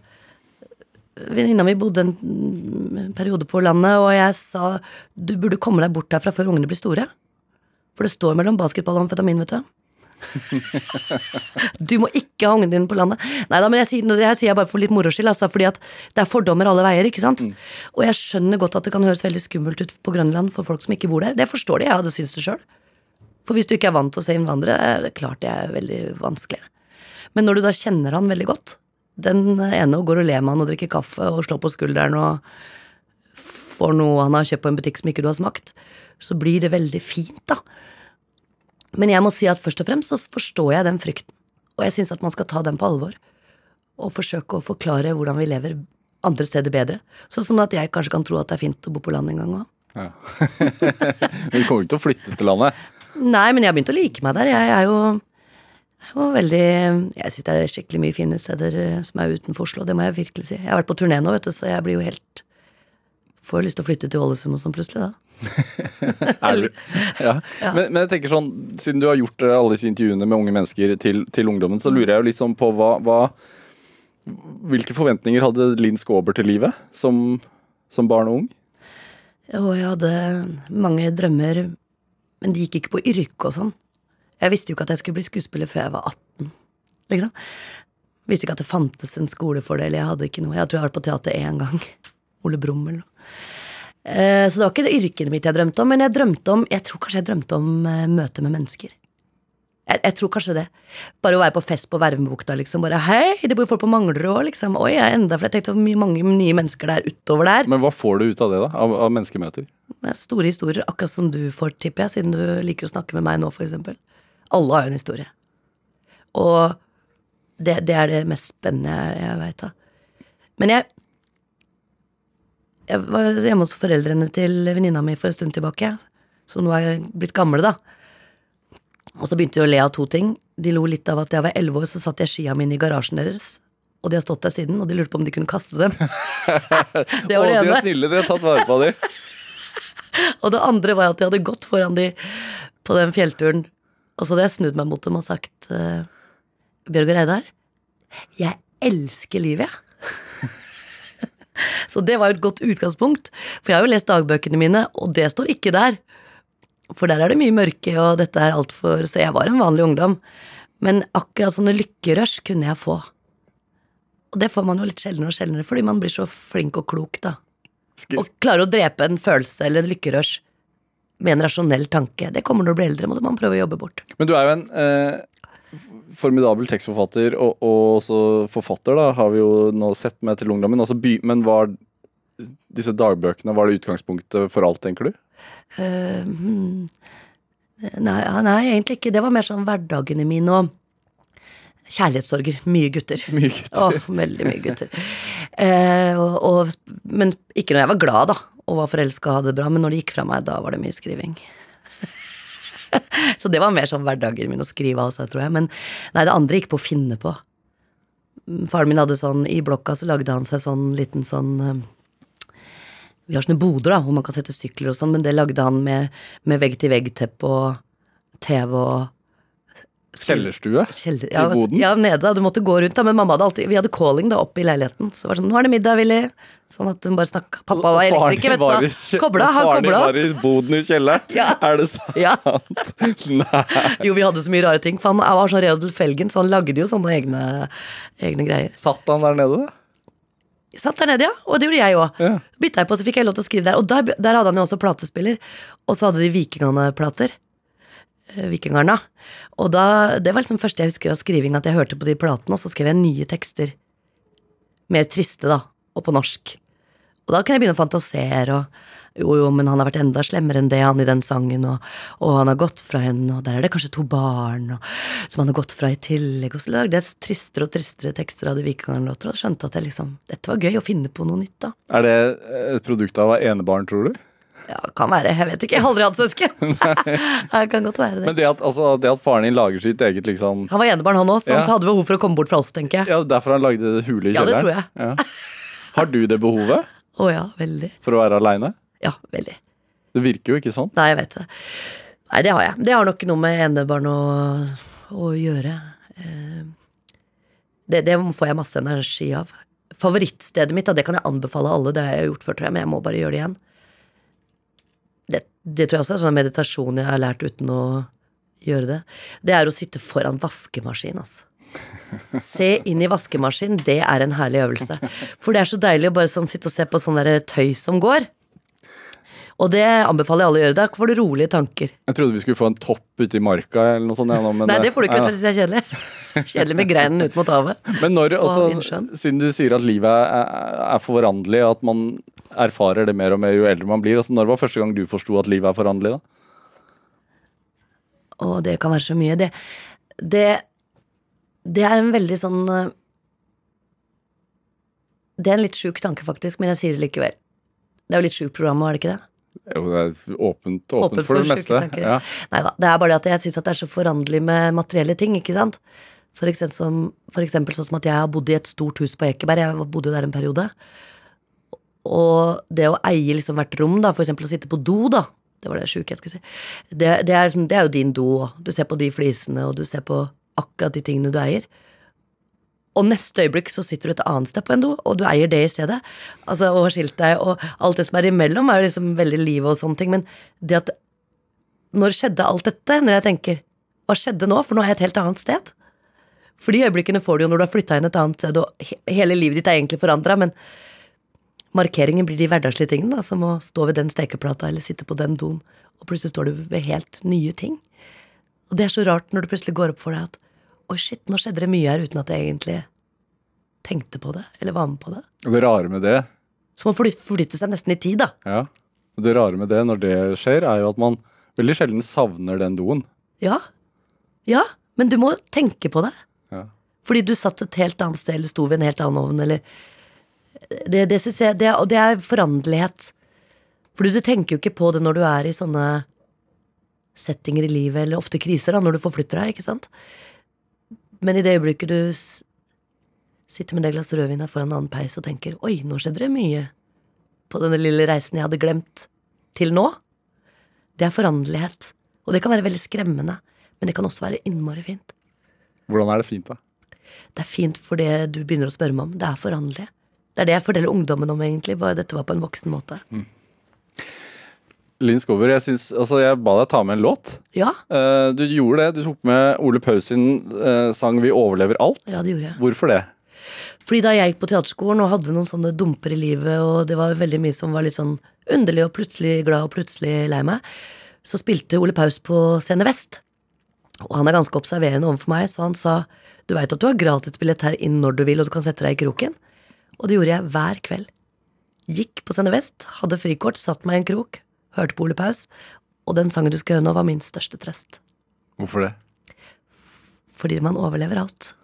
venninna mi bodde en mm, periode på landet, og jeg sa du burde komme deg bort herfra før ungene blir store. For det står mellom basketball og amfetamin, vet du. du må ikke ha ungene dine på landet. Nei da, men jeg sier, det her sier jeg bare for litt moro skyld, altså, fordi at det er fordommer alle veier, ikke sant. Og jeg skjønner godt at det kan høres veldig skummelt ut på Grønland for folk som ikke bor der. Det forstår de, jeg hadde syntes det sjøl. For hvis du ikke er vant til å se innvandrere, er det klart det er veldig vanskelig. Men når du da kjenner han veldig godt, den ene og går og ler med han og drikker kaffe og slår på skulderen og får noe han har kjøpt på en butikk som ikke du har smakt, så blir det veldig fint, da. Men jeg må si at først og fremst så forstår jeg den frykten, og jeg syns at man skal ta den på alvor. Og forsøke å forklare hvordan vi lever andre steder bedre. Sånn som at jeg kanskje kan tro at det er fint å bo på landet en gang òg. Ja. Du kommer ikke til å flytte til landet. Nei, men jeg har begynt å like meg der. Jeg er jo Og veldig Jeg syns det er skikkelig mye fine steder eh, som er utenfor Oslo, det må jeg virkelig si. Jeg har vært på turné nå, vet du, så jeg blir jo helt Får lyst til å flytte til Ålesund og sånn plutselig, da. Er? Ja. Men, men jeg tenker sånn, siden du har gjort eh, alle disse intervjuene med unge mennesker til, til ungdommen, så lurer jeg jo litt sånn på hva, hva Hvilke forventninger hadde Linn Skåber til livet som, som barn og ung? Og jeg hadde mange drømmer, men de gikk ikke på yrke og sånn. Jeg visste jo ikke at jeg skulle bli skuespiller før jeg var 18, liksom. Visste ikke at det fantes en skole for det, eller jeg hadde ikke noe. Jeg tror jeg har vært på teater én gang. Ole Brumm. Eh, Så det var ikke det yrket mitt jeg drømte om, men jeg drømte om Jeg tror kanskje jeg drømte om eh, møte med mennesker. Jeg, jeg tror kanskje det. Bare å være på fest på Vervebukta, liksom. Bare hei, det bor folk på Manglerud òg, liksom. Oi, jeg er enda flere. Jeg tenkte så mange nye mennesker der utover der. Men hva får du ut av det, da? Av, av menneskemøter? Er store historier, akkurat som du får, tipper jeg, siden du liker å snakke med meg nå, eksempel. Alle har jo en historie. Og det, det er det mest spennende jeg, jeg veit, da. Men jeg Jeg var hjemme hos foreldrene til venninna mi for en stund tilbake, som nå er blitt gamle, da. Og så begynte de å le av to ting. De lo litt av at jeg var elleve år, så satt jeg skia mine i garasjen deres. Og de har stått der siden, og de lurte på om de kunne kaste dem. det var det de er snille, de har tatt vare på dem. Og det andre var at jeg hadde gått foran de på den fjellturen. Og så hadde jeg snudd meg mot dem og sagt uh, Bjørg og Reidar, jeg elsker livet, jeg. så det var jo et godt utgangspunkt. For jeg har jo lest dagbøkene mine, og det står ikke der. For der er det mye mørke, og dette er altfor Så jeg var en vanlig ungdom. Men akkurat sånne lykkerush kunne jeg få. Og det får man jo litt sjeldnere og sjeldnere, fordi man blir så flink og klok, da. Og klarer å drepe en følelse eller en lykkerush med en rasjonell tanke. Det kommer når du blir eldre, må man prøve å jobbe bort. Men du er jo en eh, formidabel tekstforfatter, og, og også forfatter, da, har vi jo nå sett med til ungdommen. Altså, by, men var disse dagbøkene var det utgangspunktet for alt, tenker du? Eh, hmm. nei, nei, egentlig ikke. Det var mer sånn hverdagene mine og kjærlighetssorger. Mye gutter. Mye gutter. Åh, veldig mye gutter. Eh, og, og, men ikke når jeg var glad, da, og var forelska og hadde det bra, men når det gikk fra meg, da var det mye skriving. Så det var mer sånn hverdagen min å skrive av seg, tror jeg. Men nei, det andre gikk på å finne på. Faren min hadde sånn, I blokka så lagde han seg sånn liten sånn eh, Vi har sånne boder da, hvor man kan sette sykler og sånn, men det lagde han med, med vegg-til-vegg-teppe og TV og Kjellerstue Kjeller, i ja, boden? ja, nede. da, Du måtte gå rundt, da. Men mamma hadde alltid Vi hadde calling da oppe i leiligheten. Så var det sånn 'Nå er det middag, Willy'. Sånn at hun bare snakka. Pappa var elektriker, i vet du. Så kobla. Han Faren din var i boden i kjelleren? Ja. Er det sant? Ja. Nei. Jo, vi hadde så mye rare ting. For han var sånn Reodel Felgen, så han lagde jo sånne egne, egne greier. Satt han der nede? Satt der nede, ja. Og det gjorde jeg òg. Ja. Bytta jeg på, så fikk jeg lov til å skrive der. Og der, der hadde han jo også platespiller. Og så hadde de Vikingane-plater. Eh, Vikingarna. Og da, det var liksom første jeg husker av skriving, at jeg hørte på de platene, og så skrev jeg nye tekster. Mer triste, da. Og på norsk. Og da kunne jeg begynne å fantasere og jo, jo, men han har vært enda slemmere enn det, han i den sangen, og, og han har gått fra henne, og der er det kanskje to barn, og, som han har gått fra i tillegg, og så lagde jeg tristere og tristere tekster av de Vikingarna-låter, og skjønte at jeg liksom, dette var gøy å finne på noe nytt, da. Er det et produkt av enebarn, tror du? Ja, kan være. Jeg vet ikke. Jeg har aldri hatt søsken. det kan godt være det. Men det at, altså, det at faren din lager sitt eget liksom Han var enebarn, han òg, så Ja. han hadde behov for å komme bort fra oss, tenker jeg. Ja, Derfor han lagde hule i kjelleren? Ja, det tror jeg. Ja. Har du det behovet Å ja, veldig. for å være aleine? Ja, veldig. Det virker jo ikke sånn. Nei, jeg vet det. Nei, det har jeg. Det har nok noe med enebarn å, å gjøre. Eh, Det, det får jeg masse energi av. Favorittstedet mitt, det kan jeg anbefale alle, det har jeg gjort før, tror jeg, men jeg må bare gjøre det igjen. Det, det tror jeg også er sånn meditasjon jeg har lært uten å gjøre det. Det er å sitte foran vaskemaskin, altså. Se inn i vaskemaskin, det er en herlig øvelse. For det er så deilig å bare sånn sitte og se på sånn tøy som går. Og det anbefaler jeg alle å gjøre. Da får du rolige tanker. Jeg trodde vi skulle få en topp ute i marka eller noe sånt. Ja, nå, men, Nei, det får du ikke, ja. du, hvis det er kjedelig. Kjedelig med greinen ut mot havet. Men når, Og altså, siden du sier at livet er, er foranderlig, at man erfarer det mer og mer jo eldre man blir, altså, når var første gang du forsto at livet er foranderlig? da? Å, det kan være så mye. Det, det, det er en veldig sånn eh, Det er en litt sjuk tanke, faktisk, men jeg sier det likevel. Det er jo litt sjukt program, er det ikke det? Jo, det er åpent, åpent, åpent for det meste. Ja. Nei da, det er bare det at jeg syns det er så foranderlig med materielle ting, ikke sant. For eksempel, som, for eksempel sånn som at jeg har bodd i et stort hus på Ekeberg, jeg bodde jo der en periode. Og det å eie liksom hvert rom, da, for eksempel å sitte på do, da, det var det sjuke jeg skulle si, det, det, er, liksom- det er jo din do, du ser på de flisene, og du ser på akkurat de tingene du eier. Og neste øyeblikk så sitter du et annet sted på en do, og du eier det i stedet. Altså, og har skilt deg, og alt det som er imellom, er jo liksom veldig liv og sånne ting. Men det at Når skjedde alt dette? Når jeg tenker Hva skjedde nå? For nå er jeg et helt annet sted. For de øyeblikkene får du jo når du har flytta inn et annet sted, og he hele livet ditt er egentlig forandra, men markeringen blir de hverdagslige tingene, da, som å stå ved den stekeplata eller sitte på den doen, og plutselig står du ved helt nye ting. Og det er så rart når det plutselig går opp for deg at oi, shit, nå skjedde det mye her uten at jeg egentlig tenkte på det, eller var med på det. Og det rare med det, Som å flytte, forflytte seg nesten i tid, da. ja, og det rare med det når det skjer, er jo at man veldig sjelden savner den doen. Ja. Ja, men du må tenke på det. Ja. Fordi du satt et helt annet sted, eller sto ved en helt annen ovn, eller Det, det synes jeg det, Og det er foranderlighet. Fordi du tenker jo ikke på det når du er i sånne settinger i livet, eller ofte kriser, da, når du forflytter deg, ikke sant? Men i det øyeblikket du sitter med det glasset rødvin her foran en annen peis og tenker Oi, nå skjedde det mye på denne lille reisen jeg hadde glemt til nå. Det er foranderlighet. Og det kan være veldig skremmende, men det kan også være innmari fint. Hvordan er det fint, da? Det er fint for det du begynner å spørre meg om. Det er foranderlig. Det er det jeg forteller ungdommen om, egentlig, bare dette var på en voksen måte. Linn Skåber, jeg, synes, altså, jeg ba deg ta med en låt. Ja, Uh, du gjorde det. Du tok med Ole Paus sin uh, sang 'Vi overlever alt'. ja, det gjorde jeg. Hvorfor det? Fordi da jeg gikk på teaterskolen og hadde noen sånne dumper i livet, og det var veldig mye som var litt sånn underlig og plutselig glad og plutselig lei meg, så spilte Ole Paus på Scene Vest. Og han er ganske observerende overfor meg, så han sa du veit at du har gratisbillett her inn når du vil, og du kan sette deg i kroken. Og det gjorde jeg hver kveld. Gikk på Scene Vest, hadde frikort, satt meg i en krok, hørte på Ole Paus, og den sangen du skal høre nå, var min største trøst. Hvorfor det? Fordi man overlever alt.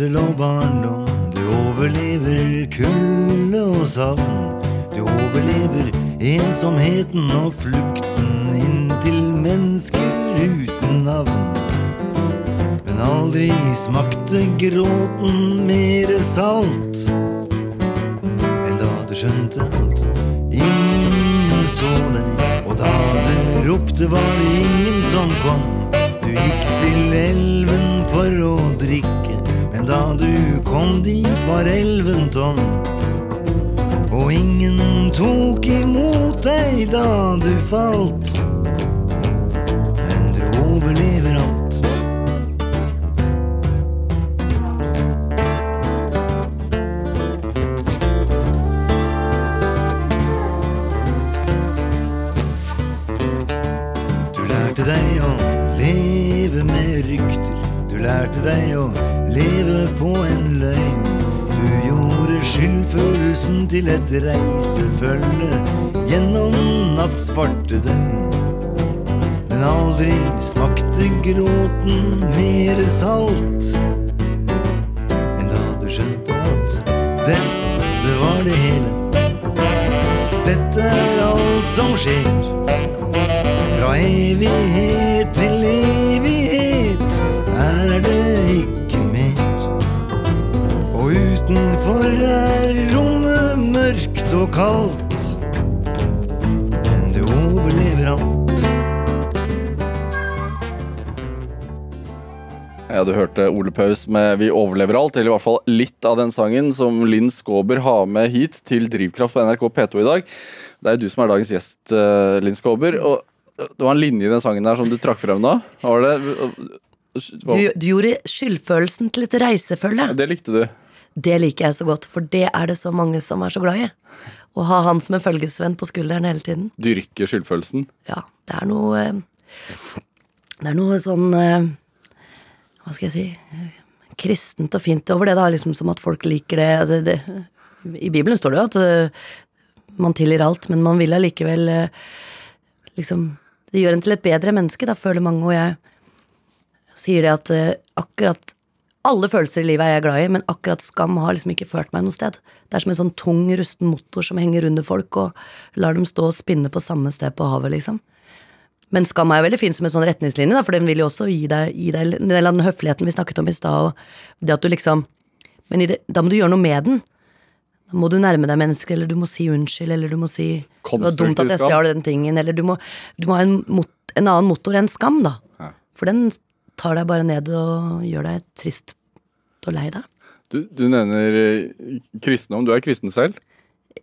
Fødsel og barndom. Du overlever kulde og savn. Du overlever ensomheten og flukten inn til mennesker uten navn. Men aldri smakte gråten mere salt enn da du skjønte at ingen så deg. Og da du ropte, var det ingen som kom. Du gikk til elven for å drikke, da du kom dit, var elven tom. Og ingen tok imot deg da du falt. Skyldfølelsen til et reisefølge gjennom nattsvarte døgn. Men aldri smakte gråten mere salt enn da du skjønte at dette var det hele. Dette er alt som skjer. Fra evighet og kaldt. Men du overlever alt. Ja, Du hørte Ole Paus med 'Vi overlever alt', eller i hvert fall litt av den sangen som Linn Skåber har med hit til Drivkraft på NRK P2 i dag. Det er jo du som er dagens gjest, eh, Linn Skåber. Og det var en linje i den sangen der som du trakk frem nå. Var det Du, du gjorde skyldfølelsen til et reisefølge. Det likte du. Det liker jeg så godt, for det er det så mange som er så glad i. Å ha han som en følgesvenn på skulderen hele tiden. Dyrke skyldfølelsen. Ja, det er noe eh, Det er noe sånn eh, Hva skal jeg si eh, kristent og fint over det, da, liksom som at folk liker det. Altså, det I Bibelen står det jo at man tilgir alt, men man vil allikevel liksom Det gjør en til et bedre menneske, da føler mange, og jeg sier det at akkurat alle følelser i livet er jeg glad i, men akkurat skam har liksom ikke ført meg noe sted. Det er som en sånn tung, rusten motor som henger under folk og lar dem stå og spinne på samme sted på havet, liksom. Men skam er jo veldig fin som en sånn retningslinje, da, for den vil jo også gi deg, gi deg en del av den høfligheten vi snakket om i stad, og det at du liksom Men i det, da må du gjøre noe med den. Da må du nærme deg mennesker, eller du må si unnskyld, eller du må si Det var dumt at jeg stjal den tingen, eller du må, du må ha en, mot, en annen motor enn skam, da. For den tar deg bare ned og gjør deg trist og lei deg. Du, du nevner eh, kristendom. Du er kristen selv.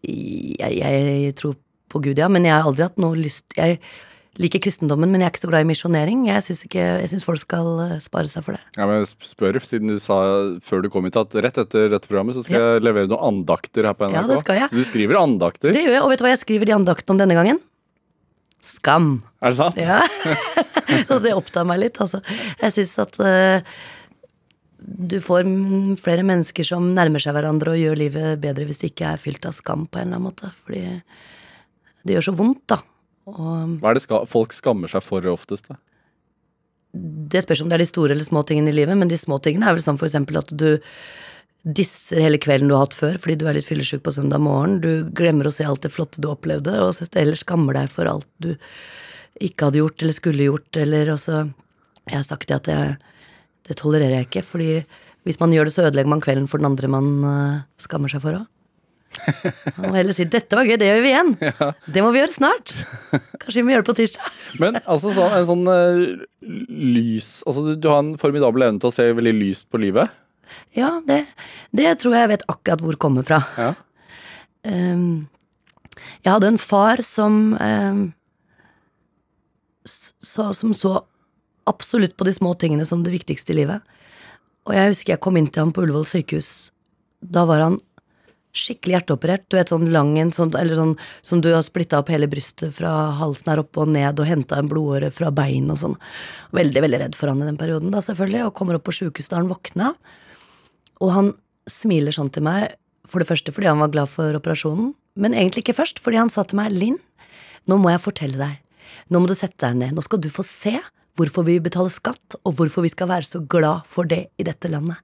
Jeg, jeg tror på Gud, ja, men jeg har aldri hatt noe lyst Jeg liker kristendommen, men jeg er ikke så glad i misjonering. Jeg syns folk skal eh, spare seg for det. Ja, men jeg spør, siden du sa før du kom hit at rett etter dette programmet så skal jeg levere noen andakter her på NRK. Ja, det skal jeg. Så du skriver andakter? Det gjør jeg, og vet du hva jeg skriver de andaktene om denne gangen? Skam. Er det sant? Ja. Og det opptar meg litt, altså. Jeg syns at uh, du får flere mennesker som nærmer seg hverandre og gjør livet bedre hvis det ikke er fylt av skam på en eller annen måte. Fordi det gjør så vondt, da. Og Hva er det ska folk skammer seg for oftest? da? det spørs om det er de store eller små tingene i livet, men de små tingene er vel sånn for eksempel at du disser hele kvelden du har hatt før fordi du er litt fyllesyk på søndag morgen. Du glemmer å se alt det flotte du opplevde, og ellers skammer deg for alt du ikke hadde gjort eller skulle gjort, eller også Jeg har sagt det at jeg, det tolererer jeg ikke, fordi hvis man gjør det, så ødelegger man kvelden for den andre man uh, skammer seg for òg. Man må heller si 'dette var gøy, det gjør vi igjen'. Det må vi gjøre snart. Kanskje vi må gjøre det på tirsdag. Men altså så, en sånn uh, lys Altså du, du har en formidabel evne til å se veldig lyst på livet. Ja, det, det tror jeg jeg vet akkurat hvor kommer fra. Ja. Um, jeg hadde en far som um, så, som så absolutt på de små tingene som det viktigste i livet. Og jeg husker jeg kom inn til ham på Ullevål sykehus. Da var han skikkelig hjerteoperert. Du vet sånn lang en, sånn, eller sånn som du har splitta opp hele brystet fra halsen her oppe og ned og henta en blodåre fra bein og sånn. Veldig, veldig redd for han i den perioden, da selvfølgelig, og kommer opp på sjukehuset da han våkna. Og han smiler sånn til meg, for det første fordi han var glad for operasjonen, men egentlig ikke først, fordi han sa til meg, Linn, nå må jeg fortelle deg. Nå må du sette deg ned. Nå skal du få se hvorfor vi betaler skatt, og hvorfor vi skal være så glad for det i dette landet.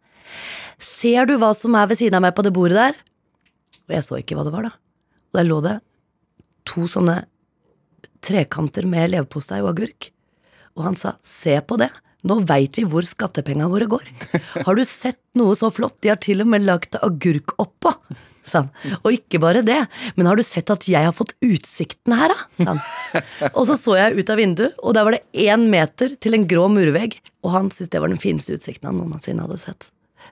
Ser du hva som er ved siden av meg på det bordet der? Og jeg så ikke hva det var, da. Og der lå det to sånne trekanter med leverpostei og agurk. Og han sa, se på det. Nå veit vi hvor skattepengene våre går. Har du sett noe så flott? De har til og med lagt agurk oppå, sa han. Og ikke bare det, men har du sett at jeg har fått utsikten her, da? sa han. Og så så jeg ut av vinduet, og der var det én meter til en grå murvegg, og han syntes det var den fineste utsikten han noensinne hadde sett.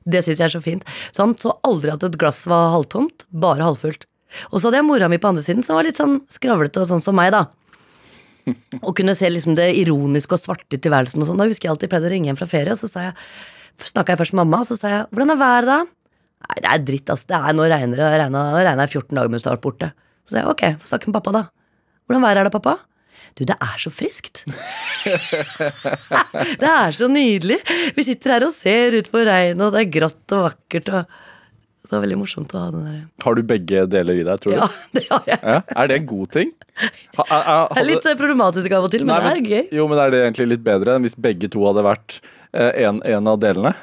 Det syns jeg er så fint. Så han så aldri at et glass var halvtomt, bare halvfullt. Og så hadde jeg mora mi på andre siden, som var litt sånn skravlete og sånn som meg, da. Og kunne se liksom det ironiske og svarte i tilværelsen og sånn. Da husker jeg alltid jeg pleide å ringe hjem fra ferie, og så sa jeg snakka jeg først med mamma, og så sa jeg 'hvordan er været', da? Nei, det er dritt, ass. Det er, nå regner det. Regna, nå regner jeg 14 dager mens du har vært borte. Så sa jeg ok, få snakke med pappa, da. Hvordan været er det, pappa? Du, det er så friskt. det er så nydelig. Vi sitter her og ser ut på regnet, og det er grått og vakkert. og Det var veldig morsomt å ha den der. Har du begge deler i deg, tror du? Ja, det har jeg. Ja, Er det en god ting? Ha, er, er, litt eh, problematisk av og til, men Nei, det er gøy. Jo, men er det egentlig litt bedre enn hvis begge to hadde vært eh, en, en av delene?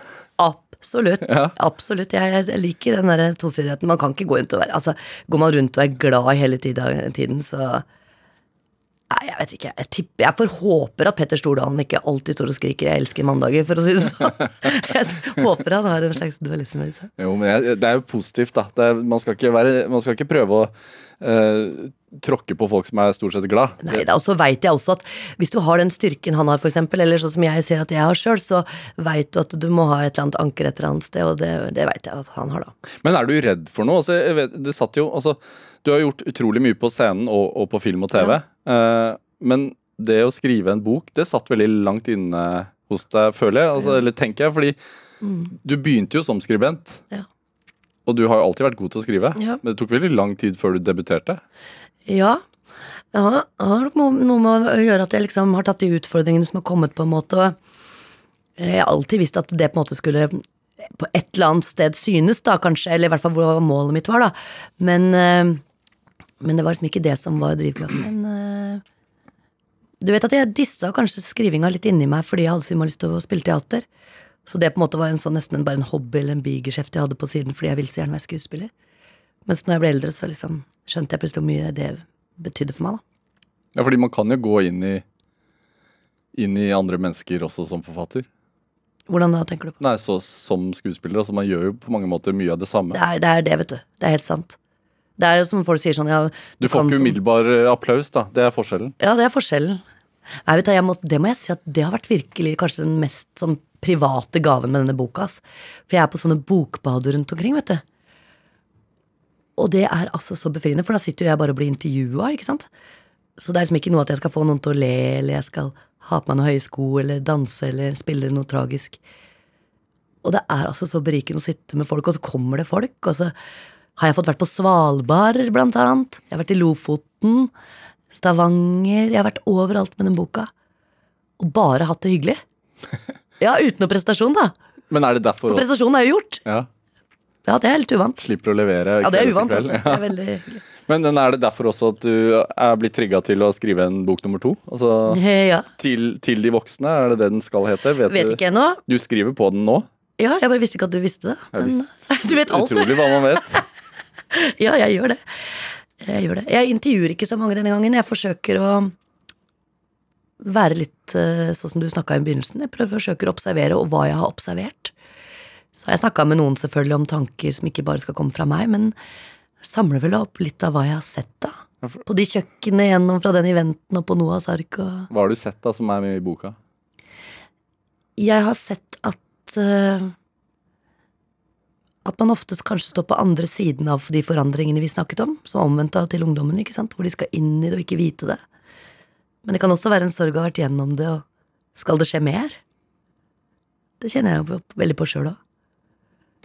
Absolutt. Ja. Absolutt. Jeg, jeg liker den der tosidigheten. Man kan ikke gå rundt og være Altså, går man rundt og er glad hele tida, tiden, så Nei, jeg vet ikke. Jeg tipper Jeg forhåper at Petter Stordalen ikke alltid står og skriker 'jeg elsker mandager', for å si det sånn. Jeg håper han har en slags dualisme i seg. Jo, men jeg, Det er jo positivt, da. Er, man, skal være, man skal ikke prøve å uh, tråkke på folk som er stort sett glad. Nei da, og så veit jeg også at hvis du har den styrken han har, eksempel, eller sånn som jeg ser at jeg har sjøl, så veit du at du må ha et eller annet anker et eller annet sted, og det, det veit jeg at han har, da. Men er du redd for noe? Altså, vet, det satt jo, altså, du har gjort utrolig mye på scenen og, og på film og TV. Eh, men det å skrive en bok, det satt veldig langt inne hos deg, føler jeg. Altså, eller tenker jeg, fordi du begynte jo som skribent. Ja. Og du har jo alltid vært god til å skrive. Ja. Men det tok veldig lang tid før du debuterte. Ja. Ja, det har noe noe med å gjøre at jeg liksom har tatt de utfordringene som har kommet, på en måte. Og jeg har alltid visst at det på en måte skulle på et eller annet sted synes, da, kanskje, eller i hvert fall hvor målet mitt var, da. Men, eh, men det var liksom ikke det som var drivkraften. Men uh, du vet at jeg dissa kanskje skrivinga litt inni meg fordi jeg hadde så mye lyst til å spille teater. Så det på en måte var en sånn, nesten bare en hobby eller en bigeskjeft jeg hadde på siden fordi jeg ville så gjerne være skuespiller. Mens når jeg ble eldre, så liksom skjønte jeg plutselig hvor mye det betydde for meg. da. Ja, fordi man kan jo gå inn i, inn i andre mennesker også som forfatter. Hvordan da, tenker du på? Nei, så som skuespiller. Altså, man gjør jo på mange måter mye av det samme. Det er, det er det, vet du. Det er helt sant. Det er jo som folk sier sånn ja, Du får ikke umiddelbar eh, applaus, da. Det er forskjellen. Ja, det er forskjellen. Nei, du, jeg må, det må jeg si at det har vært virkelig kanskje den mest sånn private gaven med denne boka. ass. For jeg er på sånne bokbader rundt omkring, vet du. Og det er altså så befriende, for da sitter jo jeg bare og blir intervjua, ikke sant. Så det er liksom ikke noe at jeg skal få noen til å le, eller jeg skal ha på meg noen høye sko, eller danse, eller spille noe tragisk. Og det er altså så berikende å sitte med folk, og så kommer det folk, og så har jeg fått vært på Svalbard, blant annet. Jeg har vært i Lofoten, Stavanger Jeg har vært overalt med den boka. Og bare hatt det hyggelig. Ja, uten noe prestasjon, da. Men er det derfor For prestasjonen er jo gjort. Ja, Ja, det er helt uvant. Slipper å levere Ja, det er uvant, altså. Det er veldig hyggelig. Men er det derfor også at du er blitt trigga til å skrive en bok nummer to? Altså Ja. til, til de voksne, er det det den skal hete? Vet, Vet ikke ennå. Du skriver på den nå? Ja, jeg bare visste ikke at du visste det. Men, visste- du vet alt. Utrolig hva man vet. Ja, jeg gjør det. Jeg gjør det. Jeg intervjuer ikke så mange denne gangen. Jeg forsøker å være litt eh, sånn som du snakka i begynnelsen. Jeg prøver forsøker å observere og hva jeg har observert. Så har jeg snakka med noen selvfølgelig om tanker som ikke bare skal komme fra meg, men samler vel opp litt av hva jeg har sett, da. På de kjøkkenene gjennom fra den eventen og på Noahs ark og Hva har du sett da som er med i boka? Jeg har sett at eh, At man ofte kanskje står på andre siden av de forandringene vi snakket om, som omvendt av til ungdommen, ikke sant, hvor de skal inn i det og ikke vite det. Men det kan også være en sorg å ha vært gjennom det, og skal det skje mer? Det kjenner jeg jo veldig på sjøl òg.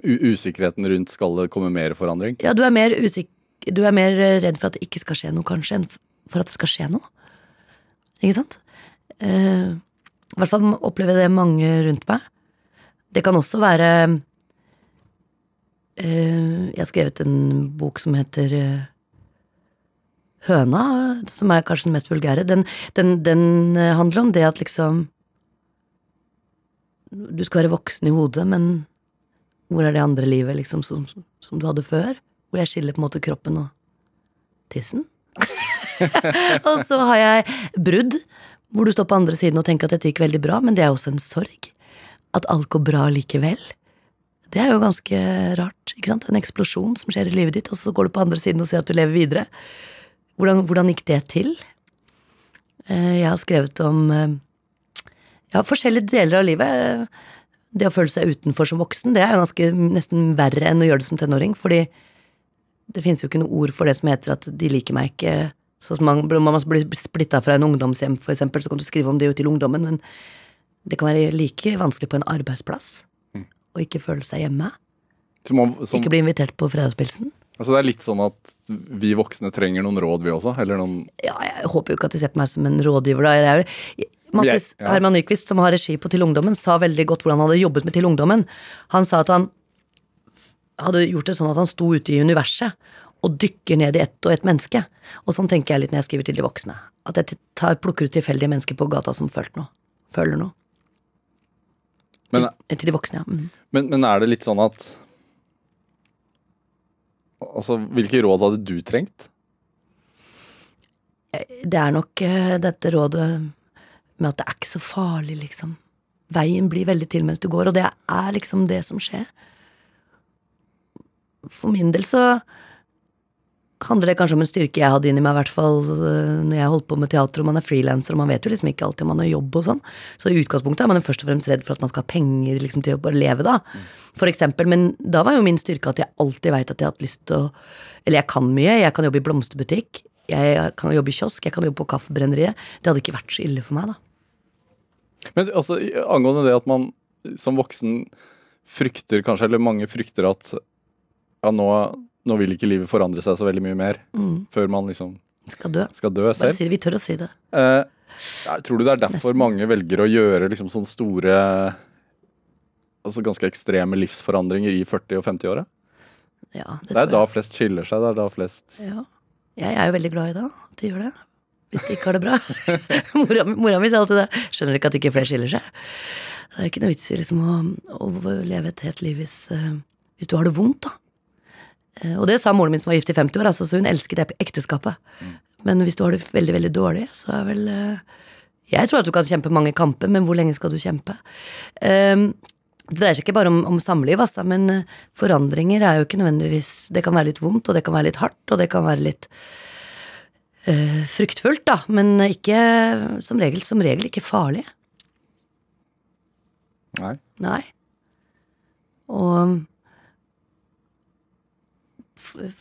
Usikkerheten rundt skal det komme mer forandring? Ja, du er mer Du er mer eh, redd for at det ikke skal skje noe, kanskje, enn for at det skal skje noe. Ikke sant? Eh, I hvert fall opplever jeg det mange rundt meg. Det kan også være Jeg har skrevet en bok som heter eh, Høna, som er kanskje den mest vulgære. Den, den, den eh, handler om det at liksom Du skal være voksen i hodet, men hvor er det andre livet liksom som, som du hadde før? Hvor jeg skiller på en måte kroppen og tissen. og så har jeg brudd, hvor du står på andre siden og tenker at dette gikk veldig bra, men det er også en sorg. At alt går bra likevel. Det er jo ganske rart. ikke sant? En eksplosjon som skjer i livet ditt, og så går du på andre siden og ser at du lever videre. Hvordan, hvordan gikk det til? Eh, Jeg har skrevet om eh, ja, forskjellige deler av livet. Det å føle seg utenfor som voksen, det er jo ganske nesten verre enn å gjøre det som tenåring, fordi det finnes jo ikke noe ord for det som heter at de liker meg ikke. Sånn som man, man blir splitta fra en ungdomshjem, for eksempel, så kan du skrive om det jo til ungdommen, men det kan være like vanskelig på en arbeidsplass å ikke føle seg hjemme. Som om, som, Ikke bli invitert på fredagspilsen. altså det er litt sånn at vi voksne trenger noen råd, vi også? Eller noen Ja, jeg håper jo ikke at de ser på meg som en rådgiver. Da. Jeg Mattis yeah, yeah. Herman Nyquist, som har regi på Til ungdommen, sa veldig godt hvordan han hadde jobbet med Til ungdommen. Han sa at han hadde gjort det sånn at han sto ute i universet og dykker ned i ett og ett menneske. Og sånn tenker jeg litt når jeg skriver til de voksne. At jeg tar, plukker ut tilfeldige mennesker på gata som følt noe. Føler noe. Men, Til, til de voksne, ja. Mm. men, men er det litt sånn at Altså, hvilke råd hadde du trengt? Det er nok eh, dette rådet med at det er ikke så farlig, liksom. Veien blir veldig til mens du går, og det er liksom det som skjer. For min del så handler det kanskje om en styrke jeg hadde inni meg, i hvert fall eh, når jeg holdt på med teater, og man er frilanser, og man vet jo liksom ikke alltid om man har jobb og sånn. Så i utgangspunktet er man jo først og fremst redd for at man skal ha penger liksom, til å bare leve, da. For eksempel. Men da var jo min styrke at jeg alltid veit at jeg har hatt lyst til å Eller jeg kan mye. Jeg kan jobbe i blomsterbutikk. Jeg kan jobbe i kiosk. Jeg kan jobbe på Kaffebrenneriet. Det hadde ikke vært så ille for meg, da. Men altså, angående det at man som voksen frykter kanskje, eller mange frykter at ja, nå, nå vil ikke livet forandre seg så veldig mye mer før man liksom Skal dø. skal dø selv. si. Vi tør å si det. Eh, tror du det er derfor Nesten. mange velger å gjøre liksom sånne store altså ganske ekstreme livsforandringer i 40- og 50-åra? Ja, det, Det er da flest skiller seg. Det er da flest Ja. Jeg er jo veldig glad i det, at de gjør det. Hvis de ikke har det bra. mora, mora mi sier alltid det. Skjønner ikke at ikke flere skiller seg. Det er ikke noe vits i liksom å, å leve et helt liv hvis, eh, hvis du har det vondt, da. Eh, og det sa moren min som var gift i 50 år, altså, så hun elsket det ekteskapet. Men hvis du har det veldig, veldig dårlig, så er vel eh, Jeg tror at du kan kjempe mange kamper, men hvor lenge skal du kjempe? Um, det dreier seg ikke bare om, om samliv, altså, men eh, forandringer er jo ikke nødvendigvis Det kan være litt vondt, og det kan være litt hardt, og det kan være litt øh, fryktfullt, da, men ikke som regel, som regel ikke farlig. Nei. Nei. Og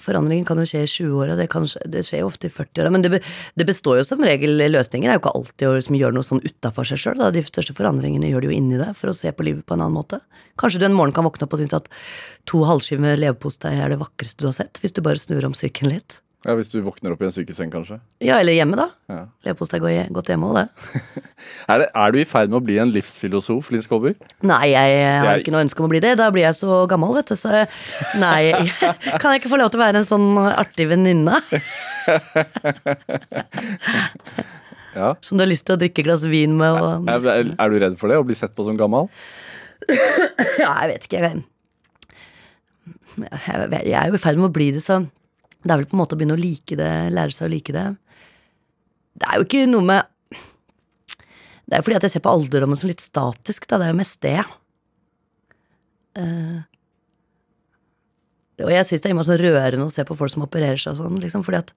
Forandringen kan jo skje i 20-åra, det, det skjer jo ofte i 40-åra. Men det, det består jo som regel Løsninger Det er jo ikke alltid å liksom gjøre noe sånn utafor seg sjøl. De største forandringene gjør de jo inni deg for å se på livet på en annen måte. Kanskje du en morgen kan våkne opp og synes at to halvskiver med leverpostei er det vakreste du har sett, hvis du bare snur om psyken litt. Ja, Hvis du våkner opp i en sykeseng, kanskje. Ja, eller hjemme, da. Ja. Leverpostei går godt hjemme òg, det. Er, det, er du i ferd med å bli en livsfilosof, Linn Skåber? Nei, jeg har Jeg- ikke noe ønske om å bli det. Da blir jeg så gammel, vet du. Så nei. Kan jeg ikke få lov til å være en sånn artig venninne Ja. som du har lyst til å drikke et glass vin med? Og, Er, er er du redd for det? Å bli sett på som gammel? ja, jeg vet ikke. Jeg, jeg, jeg er jo i ferd med å bli det, så det er vel på en måte å begynne å like det, lære seg å like det. Det er jo ikke noe med Det er jo fordi at jeg ser på alderdommen som litt statisk, da. Det er jo mest det. Uh, og jeg syns det er innmari sånn rørende å se på folk som opererer seg og sånn, liksom, fordi at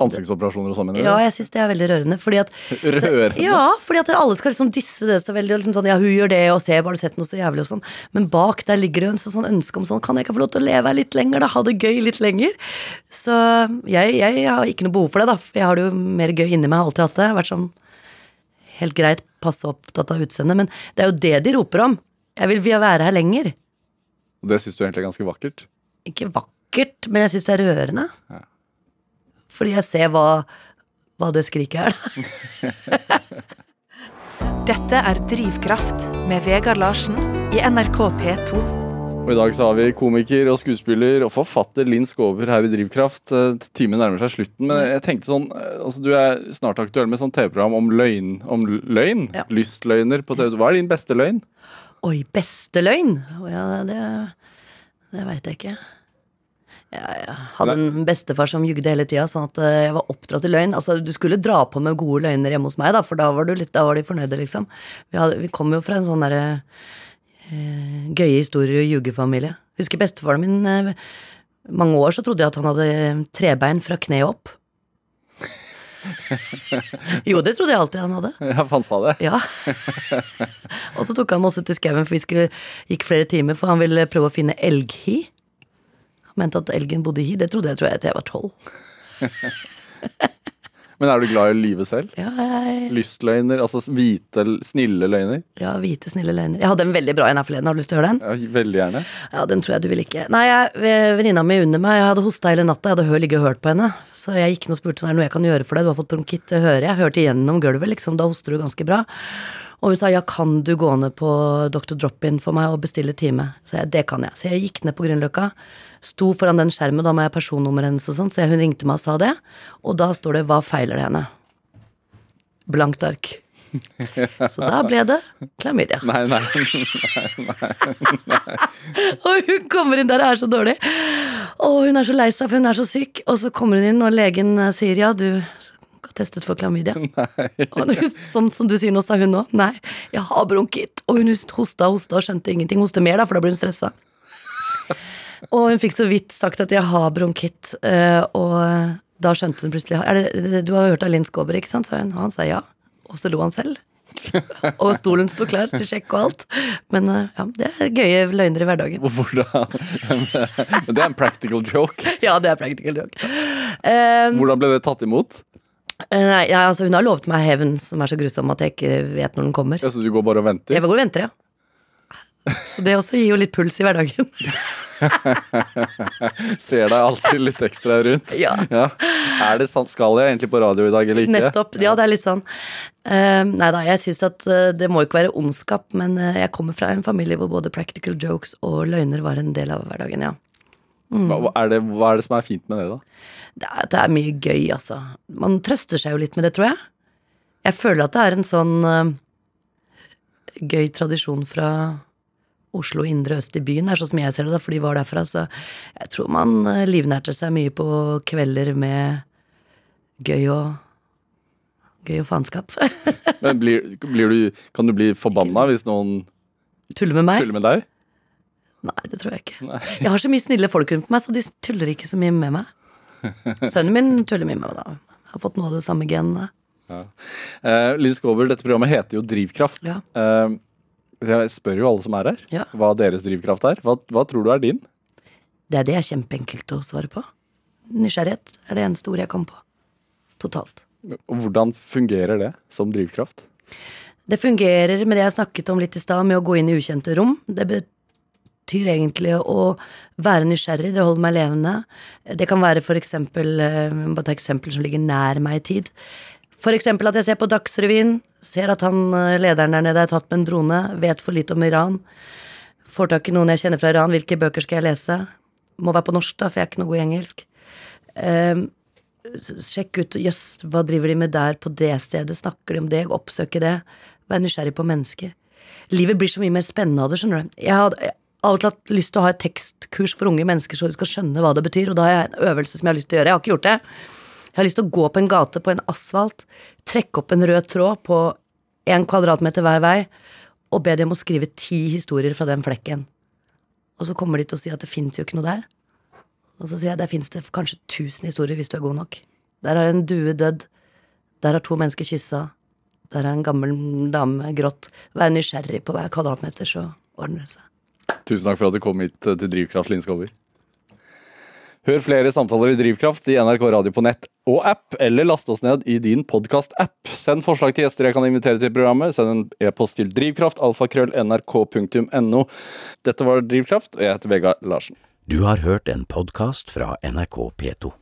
Ansiktsoperasjoner og sånn. Ja, jeg syns det er veldig rørende. Fordi at, Rørende? Ja, fordi at alle skal liksom disse det så veldig. Liksom sånn, ja, hun gjør det, og se, har du sett noe så jævlig, og sånn. Men bak der ligger det jo en sånn, sånn ønske om sånn, kan jeg ikke få lov til å leve her litt lenger, da? Ha det gøy litt lenger? Så jeg, jeg har ikke noe behov for det, da. Jeg har det jo mer gøy inni meg, alltid hatt det. Vært sånn helt greit passe opptatt av utseendet. Men det er jo det de roper om. Jeg vil, vil være her lenger. Det syns du egentlig er ganske vakkert? Ikke vakkert, men jeg syns det er rørende. Ja. Fordi jeg ser hva, hva det skriket er, da. Dette er Drivkraft med Vegard Larsen i NRK P2. Og I dag så har vi komiker og skuespiller og forfatter Linn Skåber her i Drivkraft. Eh, Timen nærmer seg slutten, men jeg tenkte sånn eh, altså Du er snart aktuell med sånn TV-program om løgn. Om løgn? Ja. Lystløgner på TV. Hva er din beste løgn? Oi, beste løgn? Ja, det, det veit jeg ikke. Jeg, hadde en bestefar som jugde hele tida, sånn at eh, jeg var oppdratt i løgn. Altså, Du skulle dra på med gode løgner hjemme hos meg, da, for da var, du litt, da var de fornøyde, liksom. Vi, hadde, vi kom jo fra en sånn derre eh, gøye historier og ljugefamilie. Husker bestefaren min eh, mange år så trodde jeg at han hadde trebein fra kneet opp. jo, det trodde jeg alltid han hadde. Ja, han sa det. Ja. og så tok han oss ut i skauen, for vi skulle, gikk flere timer, for han ville prøve å finne elghi. Mente at elgen bodde i hi. Det trodde jeg, tror jeg til jeg var tolv. Men er du glad i livet selv? Ja, jeg- Lystløgner, altså hvite, snille løgner? ja, hvite, snille løgner. Jeg hadde en veldig bra en her forleden. Har du lyst til å høre den? Ja, veldig gjerne. Ja, den tror jeg du vil ikke. Nei, venninna mi under meg, jeg hadde hosta hele natta, jeg hadde ligget og hørt på henne. Så jeg gikk inn og spurte sånn, er det noe jeg kan gjøre for deg, du har fått bronkitt, det hører jeg. Hørte igjennom gulvet, liksom, da hoster du ganske bra. Og hun sa ja, kan du gå ned på Dr. Drop-In for meg og bestille time? Så jeg det kan jeg. Så jeg gikk ned på Grünerløkka, sto foran den skjermen, da må jeg personnummeret hennes og sånn, så hun ringte meg og sa det. Og da står det hva feiler det henne? Blankt ark. Så da ble det klamydia. Nei, nei. nei, nei, Og hun kommer inn der og er så dårlig. Og hun er så lei seg, for hun er så syk. Og så kommer hun inn, og legen eh, sier ja, du testet for klamydia. Hun, sånn som du sier nå, sa hun nå. Nei, jeg har bronkitt. Og hun hosta og hosta og skjønte ingenting. Hoste mer, da, for da blir hun stressa. Og hun fikk så vidt sagt at jeg har bronkitt, eh, og da skjønte hun plutselig det, Du har hørt av Linn Skåber, ikke sant? sa hun. Han sa ja. Og så lo han selv. og stolen sto klar til sjekk og alt. Men eh, ja, det er gøye løgner i hverdagen. Hvordan det er en practical joke. Ja, det er practical joke. Um, Hvordan ble det tatt imot? Nei, ja, altså, hun har lovet meg hevn som er så grusom at jeg ikke vet når den kommer. Ja, så du går bare og venter? Jeg går og venter, ja. Så det også gir jo litt puls i hverdagen. Ser deg alltid litt ekstra rundt. Ja. Er det sant? Skal jeg egentlig på radio i dag eller ikke? Nettopp. Ja, det er litt sånn. Uh, nei da, jeg syns at uh, det må ikke være ondskap, men uh, jeg kommer fra en familie hvor både practical jokes og løgner var en del av hverdagen, ja. Hva, hva er det, hva er det som er fint med det, da? Det er, det er mye gøy, altså. Man trøster seg jo litt med det, tror jeg. Jeg føler at det er en sånn uh, gøy tradisjon fra Oslo indre øst i byen, er sånn som jeg ser det, da, for de var derfra. Så jeg tror man uh, livnærte seg mye på kvelder med gøy og Gøy og faenskap. Men blir, blir du, kan du bli forbanna hvis noen Tuller med meg? tuller med deg? Nei, det tror jeg ikke. Jeg har så mye snille folk rundt meg, så de tuller ikke så mye med meg. Sønnen min tuller mye med meg, da. Jeg har fått noe av det samme genene. Eh, Linn Skåber, dette programmet heter jo Drivkraft. Ja. Eh, jeg spør jo alle som er her, Ja. hva deres drivkraft er. Hva, hva tror du er din? Det er det jeg er kjempeenkelt å svare på. Nysgjerrighet er det eneste ordet jeg kom på. Totalt. Og hvordan fungerer det som drivkraft? Det fungerer med det jeg snakket om litt i stad, med å gå inn i ukjente rom. Det betyr egentlig å være nysgjerrig, det holder meg levende. Det kan være for eksempel eh, Bare ta eksempel som ligger nær meg i tid. For eksempel at jeg ser på Dagsrevyen, ser at han eh, lederen der nede er tatt med en drone, vet for lite om Iran. Får tak i noen jeg kjenner fra Iran, hvilke bøker skal jeg lese? Må være på norsk, da, for jeg er ikke noe god i engelsk. Um, Sjekk ut jøss, hva driver de med der på det stedet? Snakker de om det? Oppsøke det? Være nysgjerrig på mennesker. Livet blir så mye mer spennende av det, skjønner du. Jeg hadde alltid hatt lyst til å ha et tekstkurs for unge mennesker så de skal skjønne hva det betyr, og da har jeg en øvelse som jeg har lyst til å gjøre. Jeg har ikke gjort det. Jeg har lyst til å gå på en gate på en asfalt, trekke opp en rød tråd på én kvadratmeter hver vei, og be dem å skrive ti historier fra den flekken. Og så kommer de til å si at det fins jo ikke noe der. Og så sier jeg der fins det kanskje tusen historier hvis du er god nok. Der har en due dødd. Der har to mennesker kyssa. Der er en gammel dame grått. Vær nysgjerrig på hver kvadratmeter, så ordner det seg. Tusen takk for at du kom hit eh, til Drivkraft, Linn Skåber. Hør flere samtaler i Drivkraft i NRK Radio på nett og app, eller last oss ned i din podkast-app. Send forslag til gjester jeg kan invitere til programmet. Send en e-post til drivkraft, alfakrøll, Dette var Drivkraft, og jeg heter Vegard Larsen. Du har hørt en podkast fra NRK P2.